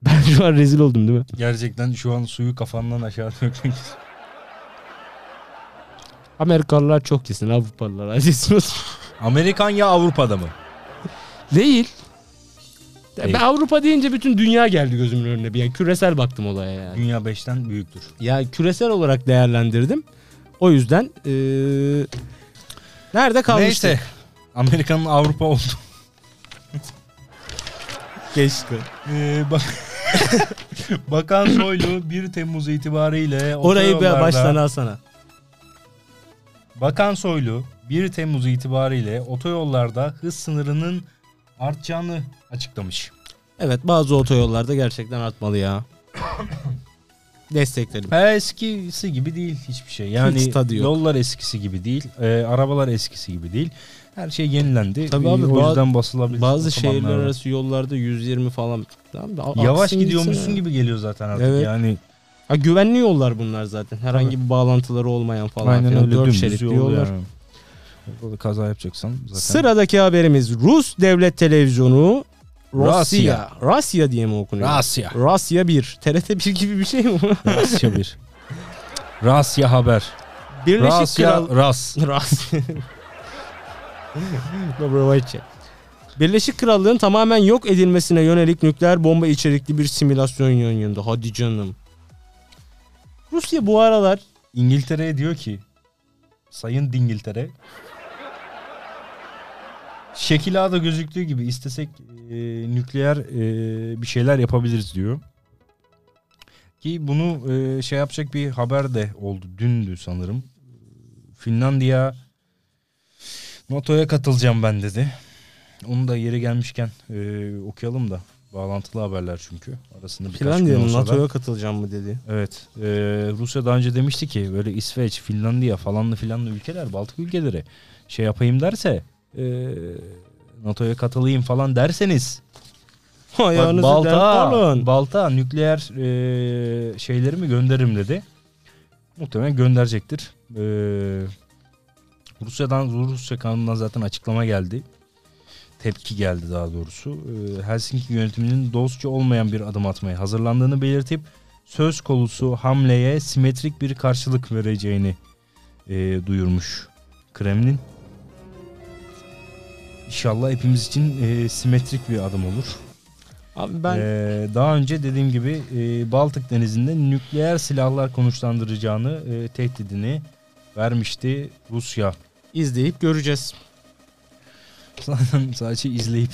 ben şu an rezil oldum değil mi? gerçekten şu an suyu kafandan aşağı dökmek. Amerikalılar çok yesin Avrupalılar acısın olsun. Amerikan ya Avrupa'da mı? Değil. Değil. Ben Avrupa deyince bütün dünya geldi gözümün önüne. Bir yani küresel baktım olaya yani. Dünya 5'ten büyüktür. Ya küresel olarak değerlendirdim. O yüzden eee, nerede kalmıştık? Neyse. Amerika'nın Avrupa oldu. Geçti. Ee, bak Bakan Soylu 1 Temmuz itibariyle Orayı bir baştan alsana. Bakan Soylu 1 Temmuz itibariyle otoyollarda hız sınırının artacağını açıklamış. Evet bazı otoyollarda gerçekten artmalı ya. Destekledim. Ha, eskisi gibi değil hiçbir şey. Yani Hiç yollar eskisi gibi değil. e, arabalar eskisi gibi değil. Her şey yenilendi. Tabii E, abi, o yüzden basılabilir. Bazı şehirler var. arası yollarda 120 falan. Tamam, Yavaş gidiyormuşsun gibi geliyor zaten artık. Evet. Yani Ha, güvenli yollar bunlar zaten. Herhangi bir bağlantıları olmayan falan. aynen filan. öyle Dört şeritli yol yollar. yani. Orada kaza yapacaksan zaten. Sıradaki haberimiz Rus devlet televizyonu Rusya. Rusya. Rusya diye mi okunuyor? Rasya. Rusya 1. TRT 1 gibi bir şey mi? bu? Rasya bir. Rasya haber. Birleşik Rasya Kral... Ras. Rusya. Dobrovaçya. Birleşik Krallığın tamamen yok edilmesine yönelik nükleer bomba içerikli bir simülasyon yayınlandı. Hadi canım. Rusya bu aralar İngiltere'ye diyor ki Sayın Dingiltere Şekil A'da gözüktüğü gibi istesek e, nükleer e, bir şeyler yapabiliriz diyor. Ki bunu e, şey yapacak bir haber de oldu. Dündü sanırım. Finlandiya NATO'ya katılacağım ben dedi. Onu da yeri gelmişken e, okuyalım da. Bağlantılı haberler çünkü. Arasında birkaç gün Finlandiya'nın olsa da. NATO'ya katılacağım mı dedi. Evet. e, Rusya daha önce demişti ki böyle İsveç, Finlandiya falanlı filanlı ülkeler, Baltık ülkeleri şey yapayım derse e, NATO'ya katılayım falan derseniz bak, Ayağınızı denk balta, balta nükleer e, şeylerimi gönderirim dedi. Muhtemelen gönderecektir. E, Rusya'dan Rusya kanunundan zaten açıklama geldi. Tepki geldi daha doğrusu. E, Helsinki yönetiminin dostça olmayan bir adım atmaya hazırlandığını belirtip söz konusu hamleye simetrik bir karşılık vereceğini e, duyurmuş Kremlin. İnşallah hepimiz için e, simetrik bir adım olur. Abi ben Ee, daha önce dediğim gibi e, Baltık Denizi'nde nükleer silahlar konuşlandıracağını e, tehdidini vermişti Rusya. İzleyip göreceğiz. Zaten sadece izleyip.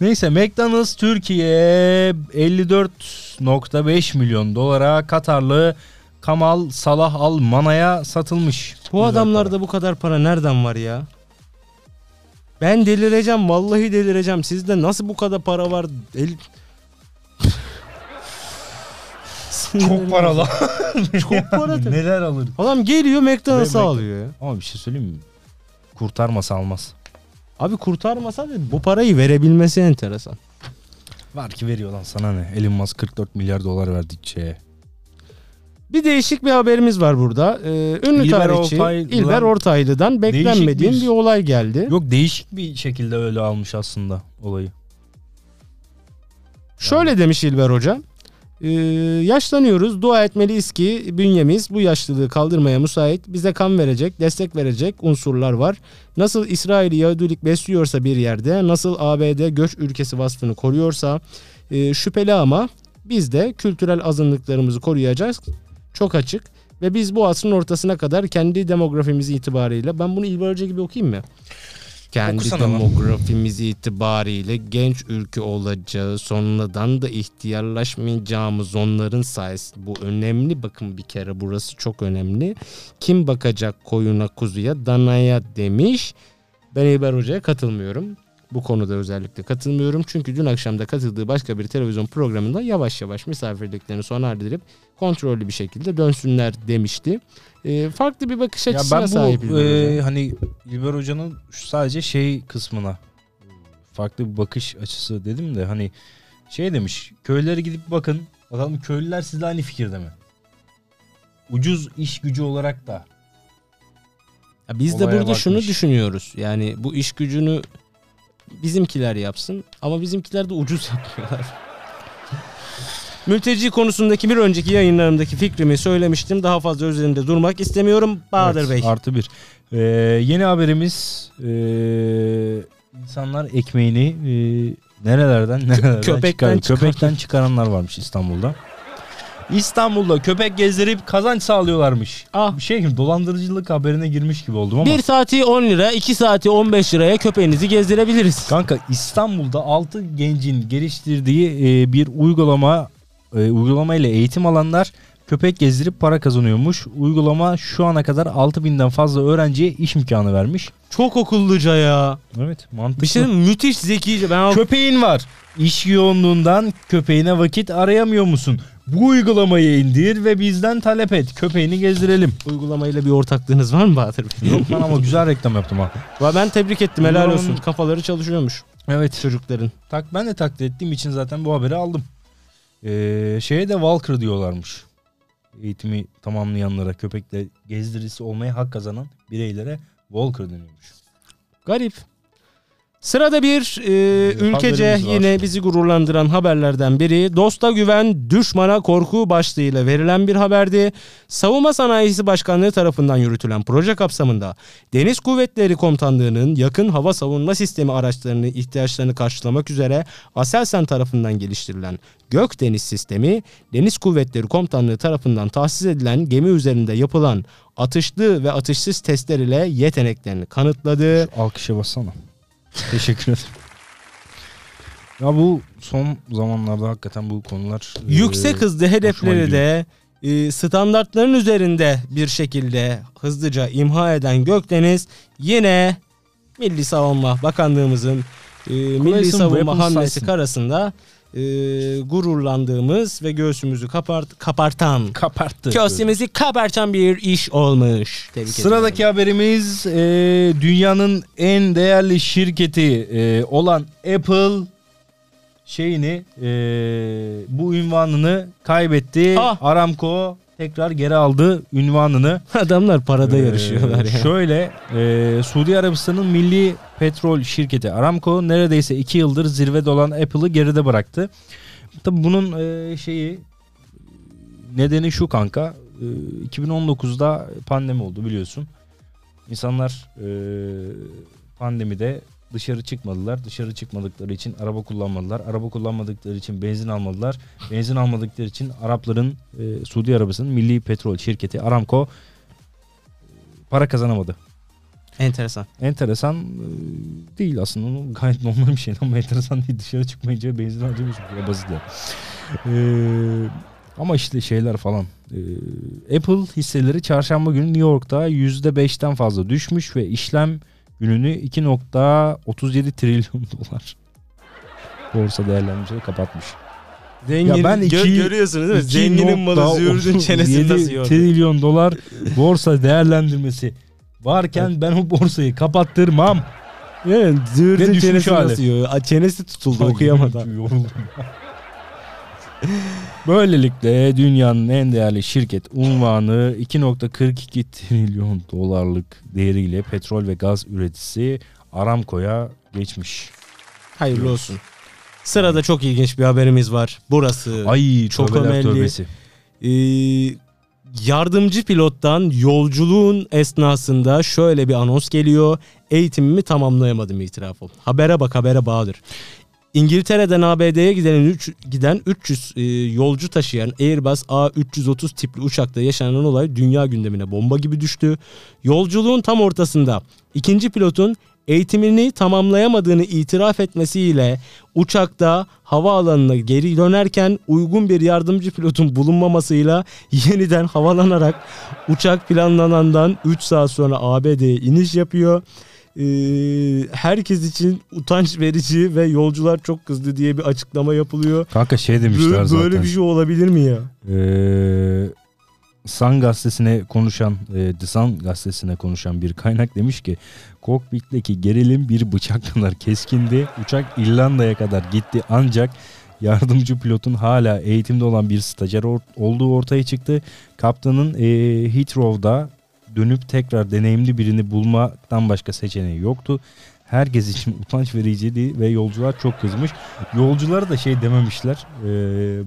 Neyse McDonald's Türkiye 54.5 milyon dolara Katarlı Kamal Salah Al Mana'ya satılmış. Bu Güzel adamlarda para. bu kadar para nereden var ya? Ben delireceğim vallahi delireceğim. Sizde nasıl bu kadar para var? El... çok paralı. Çok para tabii. Neler alır? Adam geliyor McDonald's'a Ve Mc- alıyor ya. Ama bir şey söyleyeyim mi? Kurtarmasa almaz. Abi kurtarmasa da bu parayı verebilmesi enteresan. Var ki veriyor lan sana ne? Elon Musk 44 milyar dolar verdi şeye. Bir değişik bir haberimiz var burada. Ee, ünlü İlber tarihçi Ortaylı'dan- İlber Ortaylı'dan beklenmediğim bir- bir... olay geldi. Yok değişik bir şekilde öyle almış aslında olayı. Şöyle demiş İlber Hoca. Ee, yaşlanıyoruz. Dua etmeliyiz ki bünyemiz bu yaşlılığı kaldırmaya müsait. Bize kan verecek, destek verecek unsurlar var. Nasıl İsrail'i Yahudilik besliyorsa bir yerde, nasıl ABD göç ülkesi vasfını koruyorsa e, şüpheli ama biz de kültürel azınlıklarımızı koruyacağız. Çok açık. Ve biz bu asrın ortasına kadar kendi demografimiz itibariyle ben bunu İlber Hoca gibi okuyayım mı? Kendi Okusana demografimiz itibariyle genç ülke olacağı sonradan da ihtiyarlaşmayacağımız onların sayesinde bu önemli bakın bir kere burası çok önemli. Kim bakacak koyuna kuzuya danaya demiş. Ben İber Hoca'ya katılmıyorum. Bu konuda özellikle katılmıyorum. Çünkü dün akşam da katıldığı başka bir televizyon programında yavaş yavaş misafirliklerini sona erdirip kontrollü bir şekilde dönsünler demişti. Ee, farklı bir bakış Ya açısına ben sahip bu İlber Hoca. e, hani İlber Hoca'nın sadece şey kısmına farklı bir bakış açısı dedim de hani şey demiş köylere gidip bakın bakalım köylüler sizle aynı fikirde mi? Ucuz iş gücü olarak da Ya biz de burada şunu bakmış. düşünüyoruz. Yani bu iş gücünü bizimkiler yapsın ama bizimkiler de ucuz yapıyorlar. Mülteci konusundaki bir önceki yayınlarımdaki fikrimi söylemiştim. Daha fazla üzerinde durmak istemiyorum. Bahadır Evet, Bey. Artı bir. Ee, yeni haberimiz ee, insanlar ekmeğini ee, nerelerden nerelerden köpekten çıkarıyor. Köpekten çıkaranlar varmış İstanbul'da. İstanbul'da köpek gezdirip kazanç sağlıyorlarmış. Ah. Bir şey gibi dolandırıcılık haberine girmiş gibi oldum ama. Bir saati 10 lira, 2 saati 15 liraya köpeğinizi gezdirebiliriz. Kanka İstanbul'da 6 gencin geliştirdiği ee, bir uygulama ee, uygulama ile eğitim alanlar köpek gezdirip para kazanıyormuş. Uygulama şu ana kadar 6000'den fazla öğrenciye iş imkanı vermiş. Çok okulluca ya. Evet mantıklı. Bir şey müthiş zekice. Ben Köpeğin var. İş yoğunluğundan köpeğine vakit arayamıyor musun? Bu uygulamayı indir ve bizden talep et. Köpeğini gezdirelim. uygulamayla bir ortaklığınız var mı Bahadır Bey? Yok lan ama güzel reklam yaptım ha. Ben tebrik ettim. Helal olsun. Kafaları çalışıyormuş Evet. çocukların. Tak ben de takdir ettiğim için zaten bu haberi aldım. Ee, şeye de Walker diyorlarmış. Eğitimi tamamlayanlara, köpekle gezdirisi olmaya hak kazanan bireylere Walker deniyormuş. Garip. Sırada bir e, ülkece yine bizi gururlandıran haberlerden biri. Dosta güven, düşmana korku başlığıyla verilen bir haberdi. Savunma Sanayisi Başkanlığı tarafından yürütülen proje kapsamında Deniz Kuvvetleri Komutanlığı'nın yakın hava savunma sistemi araçlarını ihtiyaçlarını karşılamak üzere Aselsan tarafından geliştirilen Gökdeniz sistemi, Deniz Kuvvetleri Komutanlığı tarafından tahsis edilen gemi üzerinde yapılan atışlı ve atışsız testler ile yeteneklerini kanıtladı. Alkışa bassana. Teşekkür ederim. Ya bu son zamanlarda hakikaten bu konular e, Yüksek hızlı hedefleri de e, standartların üzerinde bir şekilde hızlıca imha eden Gökdeniz yine Milli Savunma Bakanlığımızın e, Milli Savunma hamlesi saysın. E, gururlandığımız ve göğsümüzü kapart, kapartan kaparttı. göğsümüzü kabartan bir iş olmuş. Tebrik Sıradaki ediyorum. haberimiz e, dünyanın en değerli şirketi e, olan Apple şeyini e, bu ünvanını kaybetti. Ah! Aramco tekrar geri aldı ünvanını. adamlar parada Ee, yarışıyorlar ya. Şöyle e, Suudi Arabistan'ın milli petrol şirketi Aramco neredeyse 2 yıldır zirvede olan Apple'ı geride bıraktı. Tabi bunun e, şeyi nedeni şu kanka. E, 2019'da pandemi oldu biliyorsun. İnsanlar e, pandemide dışarı çıkmadılar. Dışarı çıkmadıkları için araba kullanmadılar. Araba kullanmadıkları için benzin almadılar. Benzin almadıkları için Arapların e, Suudi Arabistan'ın milli petrol şirketi Aramco para kazanamadı. Enteresan. Enteresan e, değil aslında. Gayet normal bir şey ama enteresan değil. Dışarı çıkmayınca benzin harcamış. Bu basit ya. E, ama işte şeyler falan. E, Apple hisseleri çarşamba günü New York'ta %5'ten fazla düşmüş ve işlem gününü 2.37 trilyon dolar borsa değerlendirmeyi kapatmış. Zengin, Ya ben iki- gö- görüyorsunuz değil mi? Zenginin malı züğürdün çenesini 37 nasıl yordu? trilyon dolar borsa değerlendirmesi varken ben o borsayı kapattırmam. Yani züğürdün çenesi nasıl yiyor? Çenesi tutuldu okuyamadan. Yoruldum. Böylelikle dünyanın en değerli şirket unvanı 2.42 trilyon dolarlık değeriyle petrol ve gaz üreticisi Aramco'ya geçmiş. Hayırlı olsun. Sırada çok ilginç bir haberimiz var. Burası Ay çok önemli. Ee, yardımcı pilottan yolculuğun esnasında şöyle bir anons geliyor. Eğitimimi tamamlayamadım itirafım. Habere bak habere bağdır. İngiltere'den ABD'ye giden, giden 300 e, yolcu taşıyan Airbus A330 tipli uçakta yaşanan olay dünya gündemine bomba gibi düştü. Yolculuğun tam ortasında ikinci pilotun eğitimini tamamlayamadığını itiraf etmesiyle uçakta havaalanına geri dönerken uygun bir yardımcı pilotun bulunmamasıyla yeniden havalanarak uçak planlanandan 3 saat sonra ABD'ye iniş yapıyor. Ee, herkes için utanç verici ve yolcular çok kızdı diye bir açıklama yapılıyor. Kanka şey demişler Böyle, zaten. böyle bir şey olabilir mi ya? Ee, Sun gazetesine konuşan, e, The Sun gazetesine konuşan bir kaynak demiş ki kokpitteki gerilim bir bıçak kadar keskindi. Uçak İrlanda'ya kadar gitti ancak yardımcı pilotun hala eğitimde olan bir stajyer or- olduğu ortaya çıktı. Kaptanın e, Heathrow'da dönüp tekrar deneyimli birini bulmaktan başka seçeneği yoktu. Herkes için utanç vericiydi ve yolcular çok kızmış. Yolculara da şey dememişler. e,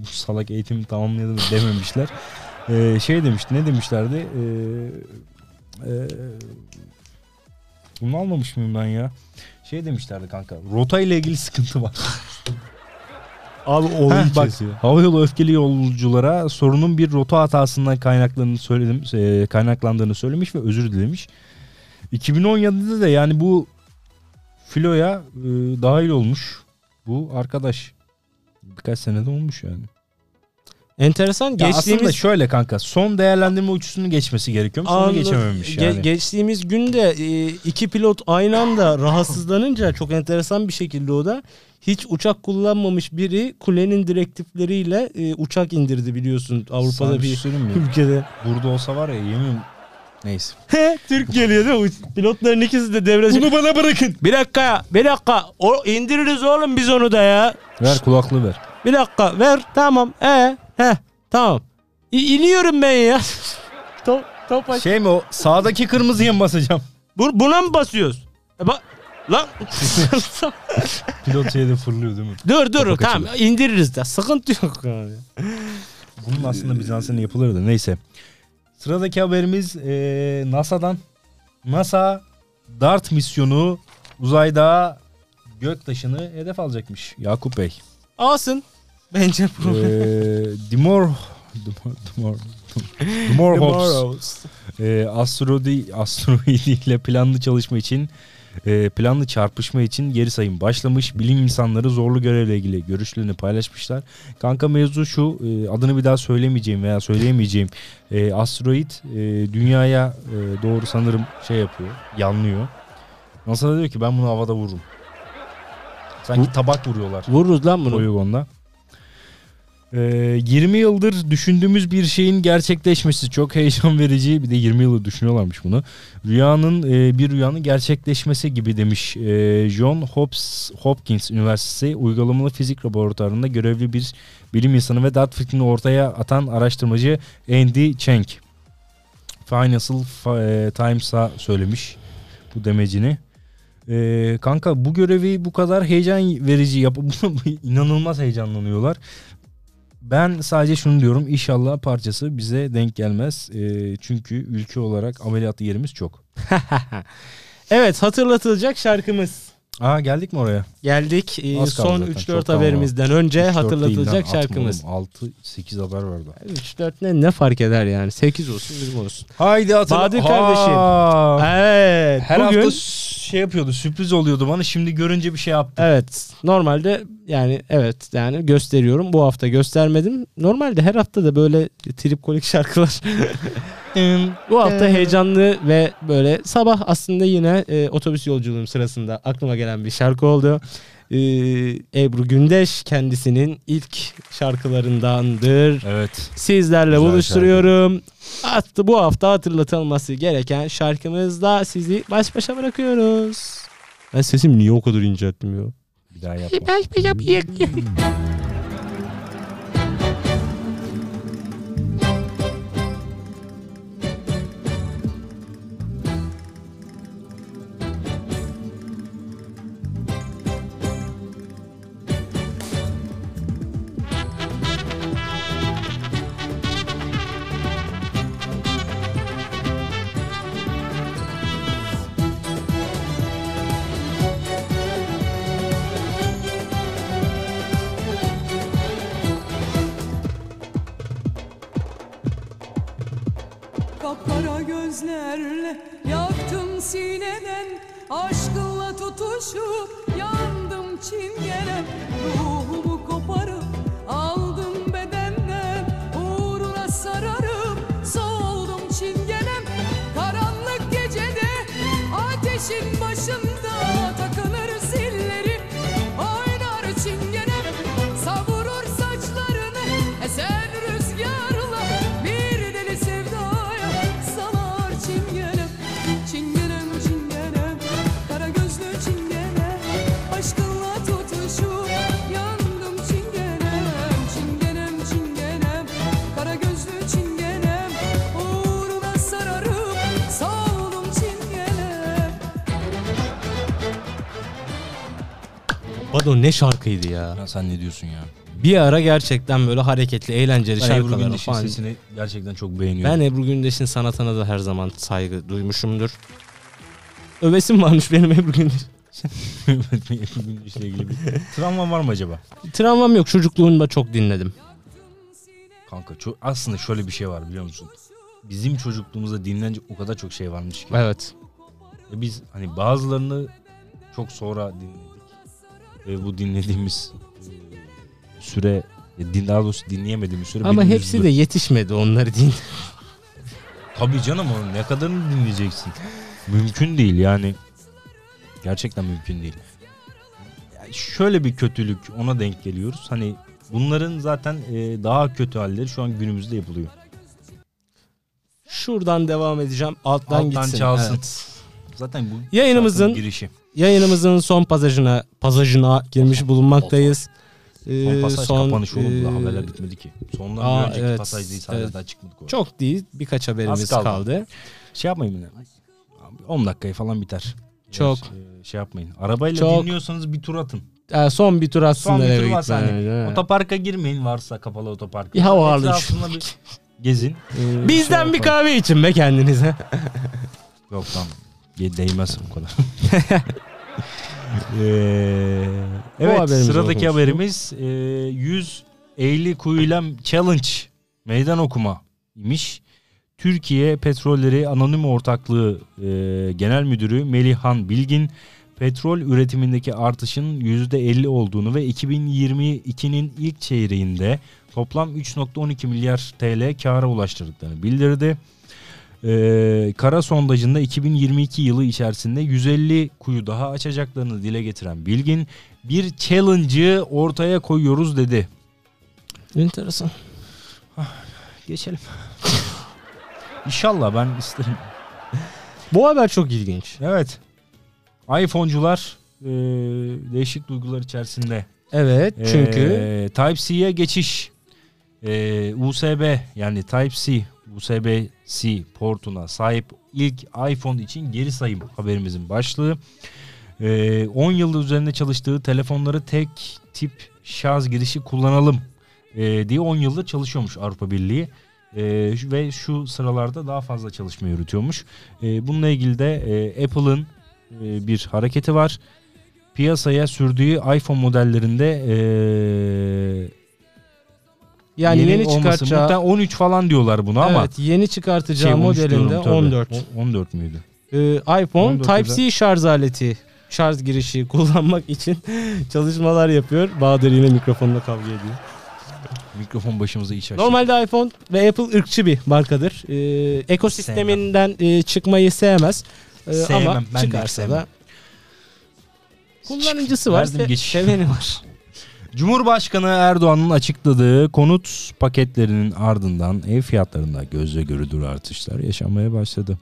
bu salak eğitimi tamamladı mı dememişler. E, şey demişti ne demişlerdi? E, e, bunu almamış mıyım ben ya? Şey demişlerdi kanka. Rota ile ilgili sıkıntı var. Abi Heh, olayı bak. Havayolu öfkeli yolculara sorunun bir rota hatasından kaynaklandığını söyledim, e, kaynaklandığını söylemiş ve özür dilemiş. 2017'de de yani bu filoya e, dahil olmuş bu arkadaş. Birkaç senede olmuş yani. Enteresan Ya geçtiğimiz aslında şöyle kanka son değerlendirme uçuşunu geçmesi gerekiyormuş. Onu Anladım. geçememiş Ge- yani. geçtiğimiz günde e, iki pilot aynı anda rahatsızlanınca çok enteresan bir şekilde o da hiç uçak kullanmamış biri kulenin direktifleriyle e, uçak indirdi biliyorsun Avrupa'da Sana bir şey bir mi? ülkede. Burada olsa var ya yemin Neyse. Türk geliyor değil mi? Pilotların ikisi de devreci. Bunu bana bırakın. Bir dakika bir dakika. O, indiririz oğlum biz onu da ya. Ver kulaklığı ver. Bir dakika ver tamam. E, he tamam. İ, iniyorum ben ya. top, top Şey mi o sağdaki kırmızıya mı basacağım? Bu, buna mı basıyoruz? E, bak lan Pilot şeyde fırlıyor değil mi? dur dur Kapak tamam indiririz de sıkıntı yok yani. Bunun aslında Bizans'ın yapılır da neyse. Sıradaki haberimiz eee, NASA'dan. NASA DART misyonu uzayda göktaşını hedef alacakmış. Yakup Bey. Alsın. Bence bu. Eee Dimor Dimor Dimor Dimor Hobbs Tomorrows. e, asteroidi, asteroidiyle planlı çalışma için e, planlı çarpışma için geri sayım başlamış. Bilim insanları zorlu görevle ilgili görüşlerini paylaşmışlar. Kanka mevzu şu e, adını bir daha söylemeyeceğim veya söyleyemeyeceğim e, asteroid e, dünyaya e, doğru sanırım şey yapıyor yanlıyor. NASA da diyor ki ben bunu havada vururum. Sanki tabak vuruyorlar. Vururuz lan bunu. Polygon'da. Ee, 20 yıldır düşündüğümüz bir şeyin gerçekleşmesi çok heyecan verici. Bir de 20 yıldır düşünüyorlarmış bunu. Rüyanın e, bir rüyanın gerçekleşmesi gibi demiş e, John Hopkins, Hopkins Üniversitesi uygulamalı fizik laboratuvarında görevli bir bilim insanı ve dart fikrini ortaya atan araştırmacı Andy Cheng. Financial e, Times'a söylemiş bu demecini. Ee, kanka bu görevi bu kadar heyecan verici yap inanılmaz heyecanlanıyorlar. Ben sadece şunu diyorum inşallah parçası bize denk gelmez. Ee, çünkü ülke olarak ameliyat yerimiz çok. evet hatırlatılacak şarkımız. Aa geldik mi oraya? Geldik Ee, son zaten, 3-4 çok kaldı. haberimizden önce 3-4 hatırlatılacak lan, şarkımız. atma oğlum. 6-8 haber vardı. 3-4 ne, ne fark eder yani 8 olsun 20 olsun. Haydi hatırla. Bahadır kardeşim. Aa, Evet Her bugün hafta şey yapıyordu sürpriz oluyordu bana şimdi görünce bir şey yaptı. evet normalde yani evet yani gösteriyorum bu hafta göstermedim. Normalde her hafta da böyle tripkolik şarkılar Bu hafta heyecanlı ve böyle sabah aslında yine e, otobüs yolculuğum sırasında aklıma gelen bir şarkı oldu. E, Ebru Gündeş kendisinin ilk şarkılarındandır. Evet. Sizlerle Güzel buluşturuyorum. Attı bu hafta hatırlatılması gereken şarkımızla sizi baş başa bırakıyoruz. Ben sesim niye o kadar incelttim ya? Bir daha yapma. Kapkara gözlerle yaktın sineden Aşkınla tutuşup yandım çingenem Ruhumu Bado ne şarkıydı ya. Ya sen ne diyorsun ya? Bir ara gerçekten böyle hareketli, eğlenceli Ben Ebru şarkılar Gündeş'in falan. sesini gerçekten çok beğeniyorum. Ben Ebru Gündeş'in sanatına da her zaman saygı duymuşumdur. Övesim varmış benim Ebru Gündeş. Ebru Gündeş'le ilgili bir travma var mı acaba? Travmam yok çocukluğumda çok dinledim. Kanka çok, aslında şöyle bir şey var biliyor musun? Bizim çocukluğumuzda dinlenecek o kadar çok şey varmış ki. Evet. Ve biz hani bazılarını çok sonra dinledik. Ve bu dinlediğimiz e, süre din daha doğrusu dinleyemediğimiz süre Ama hepsi üzdü. de yetişmedi onları din. Tabii canım onun ne kadarını dinleyeceksin? Mümkün değil yani. Gerçekten mümkün değil. Yani şöyle bir kötülük ona denk geliyoruz. Hani bunların zaten e, daha kötü halleri şu an günümüzde yapılıyor. Şuradan devam edeceğim. Alttan, Alttan gitsin. çalsın. Evet. Zaten bu Yayınımızın- girişi. Yayınımızın son pasajına pasajına girmiş bulunmaktayız. Son Ee, pasaj son, kapanış oğlum. E, haberler bitmedi ki. Sondan aa, önceki evet, pasajdayız hala evet. daha çıkmadık oraya. Çok değil. Birkaç haberimiz Az kaldı. kaldı. Şey yapmayın yine. Abi 10 dakikaya falan biter. Çok. Ee, Şey yapmayın. Arabayla Çok. dinliyorsanız bir tur atın. Ee, son bir tur atsınlar Son bir tur gitmeden hani otoparka girmeyin varsa kapalı otoparka. Hava alın. Etrafında bir gezin. Ee, Bizden şey bir kahve için be kendinize. Yok tamam. Değmez o kadar. Ee, evet haberimizi sıradaki haberimiz e, 100 Eylül Kuyulem Challenge meydan okuma imiş. Türkiye Petrolleri Anonim Ortaklığı e, Genel Müdürü Melihan Bilgin petrol üretimindeki artışın %50 olduğunu ve 2022'nin ilk çeyreğinde toplam 3.12 milyar TL kâra ulaştırdıklarını bildirdi. Ee, kara sondajında 2022 yılı içerisinde 150 kuyu daha açacaklarını dile getiren Bilgin bir challenge'ı ortaya koyuyoruz dedi. Enteresan. Geçelim. İnşallah ben isterim. Bu haber çok ilginç. Evet. iPhone'cular e, değişik duygular içerisinde. Evet çünkü Ee, Type-C'ye geçiş. Ee, USB yani Type-C USB-C portuna sahip ilk iPhone için geri sayım haberimizin başlığı. Ee, 10 yıldır üzerinde çalıştığı telefonları tek tip şarj girişi kullanalım ee, diye 10 yıldır çalışıyormuş Avrupa Birliği. Şu- ve şu sıralarda daha fazla çalışma yürütüyormuş. Ee, bununla ilgili de e, Apple'ın e, bir hareketi var piyasaya sürdüğü iPhone modellerinde eee yani yeni, olması, çıkartacağı muhtemelen 13 falan diyorlar buna ama evet, yeni çıkartacağı şey, 13 modelinde diyorum tabii. 14. O- 14 müydü? Ee, iPhone 14 Type-C şarj aleti şarj girişi kullanmak için çalışmalar yapıyor. Bahadır yine mikrofonla kavga ediyor. Mikrofon başımıza iş açtı. Normalde iPhone ve Apple ırkçı bir markadır. Ee, ekosisteminden e, çıkmayı sevmez. Ee, Sevmem, ama ben de çıkarsa sevmem. da kullanıcısı var, Verdim geçiş. seveni var. Cumhurbaşkanı Erdoğan'ın açıkladığı konut paketlerinin ardından ev fiyatlarında gözle görülür artışlar yaşanmaya başladı.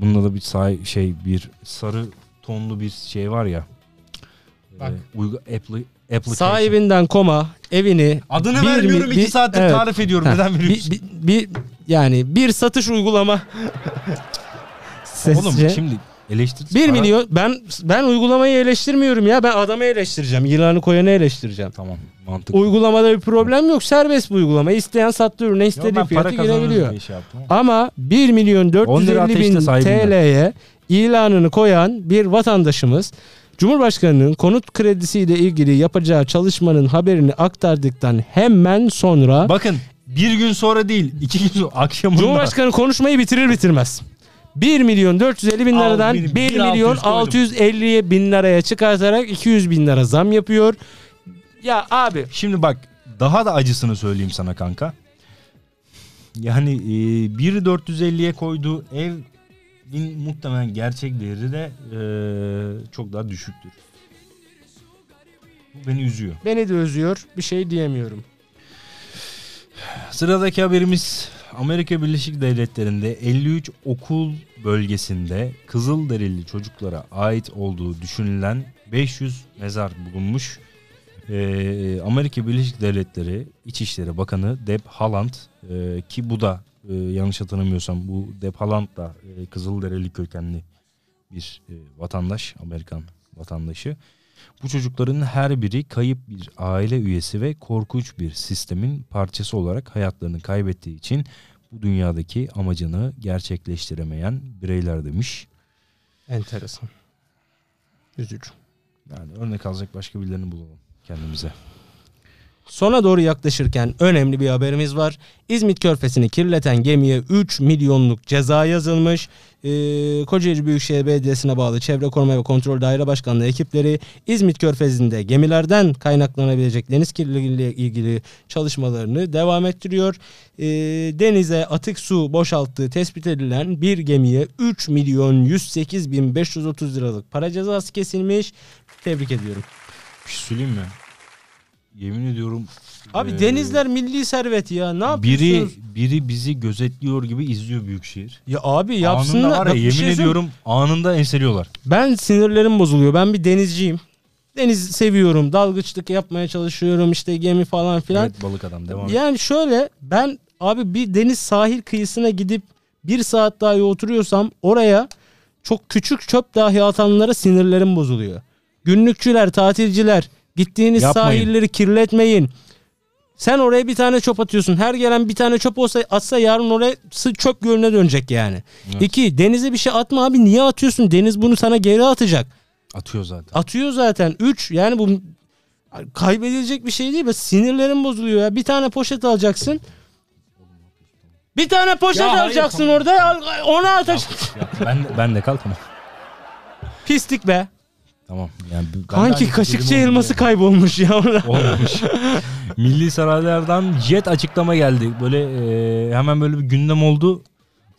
Bununla da bir say şey bir sarı tonlu bir şey var ya. Bak. Ee, uygu, application. Sahibinden koma evini Adını bir vermiyorum mi- iki bir- saattir evet. tarif ediyorum. Ha, Neden bir, veriyorsun? bir, bir- yani bir satış uygulama Oğlum Sesçe. şimdi eleştir. 1 para- milyon ben ben uygulamayı eleştirmiyorum ya ben adamı eleştireceğim yılanı koyanı eleştireceğim. Tamam mantıklı. Uygulamada bir problem yok serbest bu uygulama isteyen sattığı ürüne Yo, istediği ben fiyatı girebiliyor. şey yaptım. Ama 1 milyon 10 lira 450 ateşte bin. TL'ye ilanını koyan bir vatandaşımız Cumhurbaşkanı'nın konut kredisiyle ilgili yapacağı çalışmanın haberini aktardıktan hemen sonra Bakın bir gün sonra değil iki gün sonra akşamında. Cumhurbaşkanı konuşmayı bitirir bitirmez. 1 milyon 450 bin liradan benim 1 bir milyon 600 koydum. 650 bin liraya çıkartarak 200 bin lira zam yapıyor. Ya abi Şimdi bak daha da acısını söyleyeyim sana kanka. Yani e, 1.450'ye koyduğu evin muhtemelen gerçek değeri de e, çok daha düşüktür. Bu beni üzüyor. beni de üzüyor. Bir şey diyemiyorum. Sıradaki haberimiz Amerika Birleşik Devletleri'nde 53 okul bölgesinde Kızılderili çocuklara ait olduğu düşünülen 500 mezar bulunmuş. Ee, Amerika Birleşik Devletleri İçişleri Bakanı Deb Haaland e, ki bu da e, yanlış hatırlamıyorsam bu Deb Haaland da e, Kızılderili kökenli bir e, vatandaş, Amerikan vatandaşı. Bu çocukların her biri kayıp bir aile üyesi ve korkunç bir sistemin parçası olarak hayatlarını kaybettiği için bu dünyadaki amacını gerçekleştiremeyen bireyler demiş. Enteresan. Üzücü. Yani örnek alacak başka birilerini bulalım kendimize. Sona doğru yaklaşırken önemli bir haberimiz var. İzmit Körfezi'ni kirleten gemiye 3 milyonluk ceza yazılmış. Ee, Kocaeli Büyükşehir Belediyesi'ne bağlı Çevre Koruma ve Kontrol Daire Başkanlığı ekipleri İzmit Körfezi'nde gemilerden kaynaklanabilecek deniz kirliliği ilgili çalışmalarını devam ettiriyor. Ee, denize atık su boşalttığı tespit edilen bir gemiye 3 milyon 108 bin 530 liralık para cezası kesilmiş. Tebrik ediyorum. Bir şey söyleyeyim mi? Yemin ediyorum. Abi eee, denizler milli servet ya. Ne biri yapıyorsunuz? biri bizi gözetliyor gibi izliyor Büyükşehir. Ya abi yapsınlar. Anında var ya bir yemin şey ediyorum anında enseliyorlar. Ben sinirlerim bozuluyor. Ben bir denizciyim. Deniz seviyorum. Dalgıçlık yapmaya çalışıyorum. işte gemi falan filan. Evet balık adam devam et. yani şöyle ben abi bir deniz sahil kıyısına gidip bir saat dahi oturuyorsam oraya çok küçük çöp dahi atanlara sinirlerim bozuluyor. Günlükçüler, tatilciler gittiğiniz Yapmayın. sahilleri kirletmeyin. Sen oraya bir tane çöp atıyorsun. Her gelen bir tane çöp olsa atsa yarın oraya sı- çöp gölüne dönecek yani. Evet. İki, denize bir şey atma abi. Niye atıyorsun? Deniz bunu sana geri atacak. Atıyor zaten. Atıyor zaten. Üç, yani bu kaybedilecek bir şey değil. Sinirlerim bozuluyor ya. Bir tane poşet alacaksın. Bir tane poşet Ya hayır, alacaksın tamam. orada. Onu atacaksın. Ya, ben de, ben de kal tamam. Pislik be. Tamam. Yani Kanki kaşıkçı elması yani. kaybolmuş ya. Olmamış. Milli Saraylardan jet açıklama geldi. Böyle e, hemen böyle bir gündem oldu.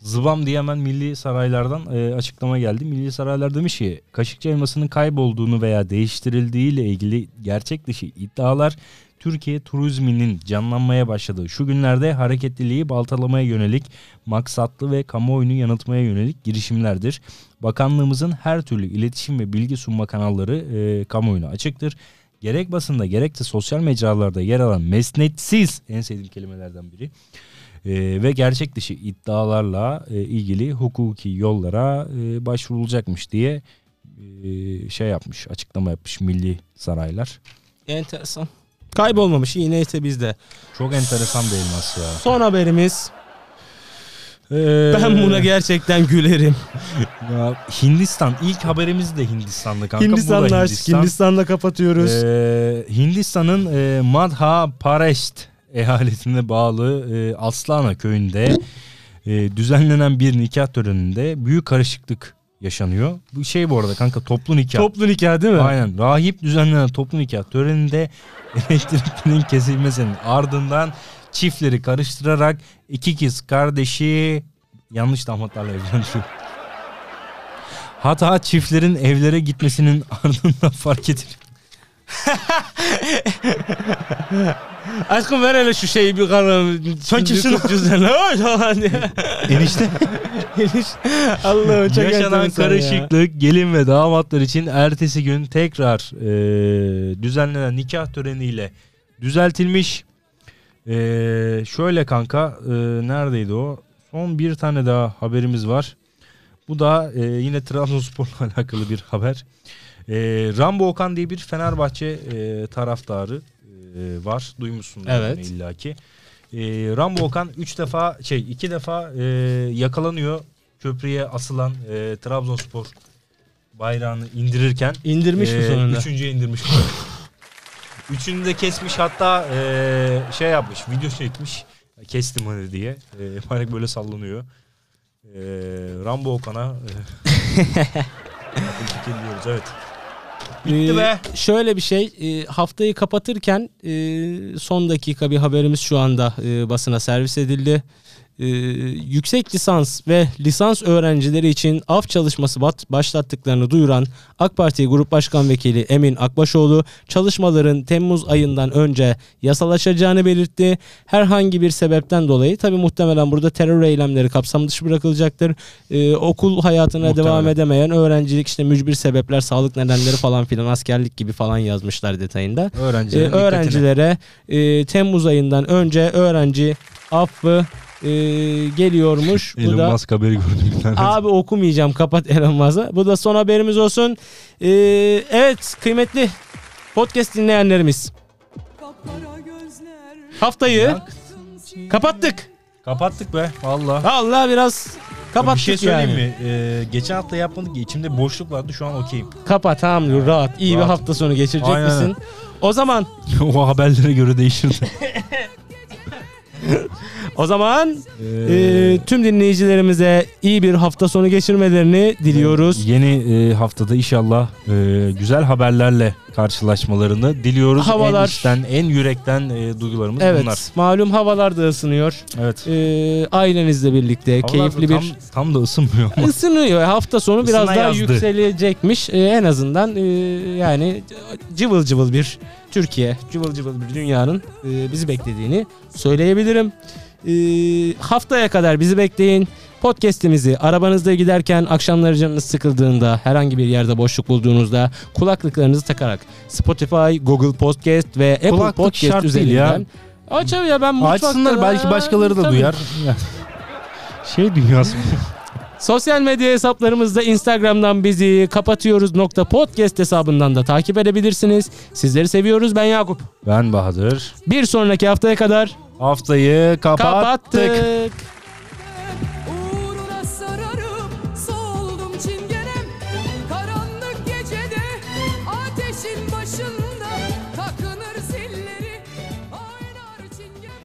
Zıbam diye hemen Milli Saraylardan e, açıklama geldi. Milli Saraylar demiş ki kaşıkçı elmasının kaybolduğunu veya değiştirildiği ile ilgili gerçek dışı iddialar Türkiye turizminin canlanmaya başladığı şu günlerde hareketliliği baltalamaya yönelik maksatlı ve kamuoyunu yanıltmaya yönelik girişimlerdir. Bakanlığımızın her türlü iletişim ve bilgi sunma kanalları e, kamuoyuna açıktır. Gerek basında gerek de sosyal mecralarda yer alan mesnetsiz en sevdiğim kelimelerden biri e, ve gerçek dışı iddialarla e, ilgili hukuki yollara e, başvurulacakmış diye e, şey yapmış açıklama yapmış Milli Saraylar. Enteresan. Kaybolmamış iyi neyse bizde. Çok enteresan bir elmas ya. Son haberimiz. Ee, Ben buna gerçekten gülerim. ya, Hindistan ilk haberimiz de Hindistan'da kanka. Bu da Hindistan'la aşk. Hindistan. Hindistan'la kapatıyoruz. Ee, Hindistan'ın e, Madhya Pradesh eyaletine bağlı e, Aslana köyünde e, düzenlenen bir nikah töreninde büyük karışıklık yaşanıyor. Bu şey bu arada kanka toplu nikah. Toplu nikah değil mi? Aynen. Rahip düzenlenen toplu nikah töreninde elektriklerin kesilmesinin ardından çiftleri karıştırarak iki kız kardeşi yanlış damatlarla evlendiriyor. Hatta çiftlerin evlere gitmesinin ardından fark edilip Aşkım ver hele şu şeyi bir karım. Sen kimsin? Diye. enişte Allah'ım çok yaşanan enteresan ya. karışıklık gelin ve damatlar için ertesi gün tekrar e, düzenlenen nikah töreniyle düzeltilmiş. E, şöyle kanka e, neredeydi o? Son bir tane daha haberimiz var. Bu da e, yine Trabzonspor'la alakalı bir haber. E, Rambo Okan diye bir Fenerbahçe e, taraftarı e, var. Duymuşsundur Evet. illaki. E, Rambo Okan 3 defa şey 2 defa e, yakalanıyor. Köprüye asılan e, Trabzonspor bayrağını indirirken İndirmiş mi e, sonunda? Üçüncüye indirmiş. Üçünü de kesmiş hatta e, şey yapmış video çekmiş. Kestim hani diye. E, bayrak böyle sallanıyor. Ee, Rambo Okan'a e, evet. Bitti Ee, be. Şöyle bir şey e, haftayı kapatırken e, son dakika bir haberimiz şu anda e, basına servis edildi. E, yüksek lisans ve lisans öğrencileri için af çalışması başlattıklarını duyuran AK Parti Grup Başkan Vekili Emin Akbaşoğlu çalışmaların Temmuz ayından önce yasalaşacağını belirtti. Herhangi bir sebepten dolayı tabi muhtemelen burada terör eylemleri kapsam dışı bırakılacaktır. E, okul hayatına Muhtemelen. devam edemeyen öğrencilik işte mücbir sebepler sağlık nedenleri falan filan askerlik gibi falan yazmışlar detayında. E, Öğrencilerin dikkatine. öğrencilere e, Temmuz ayından önce öğrenci affı e, geliyormuş. Bu Elon da Musk haberi gördüm bir tane. Abi okumayacağım kapat Elon Musk'ı. Bu da son haberimiz olsun. Ee, evet kıymetli podcast dinleyenlerimiz. Haftayı Ya, kapattık. Kapattık be valla. Allah biraz kapattık bir şey söyleyeyim yani. mi? Ee, geçen hafta yapmadık ya içimde boşluk vardı şu an okeyim. Kapat tamam dur rahat. İyi bir Rahat. hafta sonu geçirecek Aynen. misin? O zaman o haberlere göre değişirdi. o zaman Ee, e, tüm dinleyicilerimize iyi bir hafta sonu geçirmelerini diliyoruz. Yeni e, haftada inşallah e, güzel haberlerle karşılaşmalarını diliyoruz. Havalar- En içten, en yürekten e, duygularımız Evet bunlar. malum havalar da ısınıyor. Evet. Ee, ailenizle birlikte Havalar keyifli tam, bir tam da ısınmıyor ama. Isınıyor. Hafta sonu biraz Isına daha yazdı. yükselecekmiş. Ee, en azından e, yani cıvıl cıvıl bir Türkiye, cıvıl cıvıl bir dünyanın e, bizi beklediğini söyleyebilirim. Ee, haftaya kadar bizi bekleyin. Podcast'imizi arabanızda giderken akşamları canınız sıkıldığında herhangi bir yerde boşluk bulduğunuzda kulaklıklarınızı takarak Spotify, Google Podcast ve Apple Kulaklık Podcast üzerinden Aç abi ya ben mutfakta Açsınlar belki başkaları da Tabii. duyar. şey dünyası. Sosyal medya hesaplarımızda Instagram'dan bizi kapatıyoruz nokta podcast hesabından da takip edebilirsiniz. Sizleri seviyoruz ben Yakup. ben Bahadır. Bir sonraki haftaya kadar Haftayı kapattık. kapattık.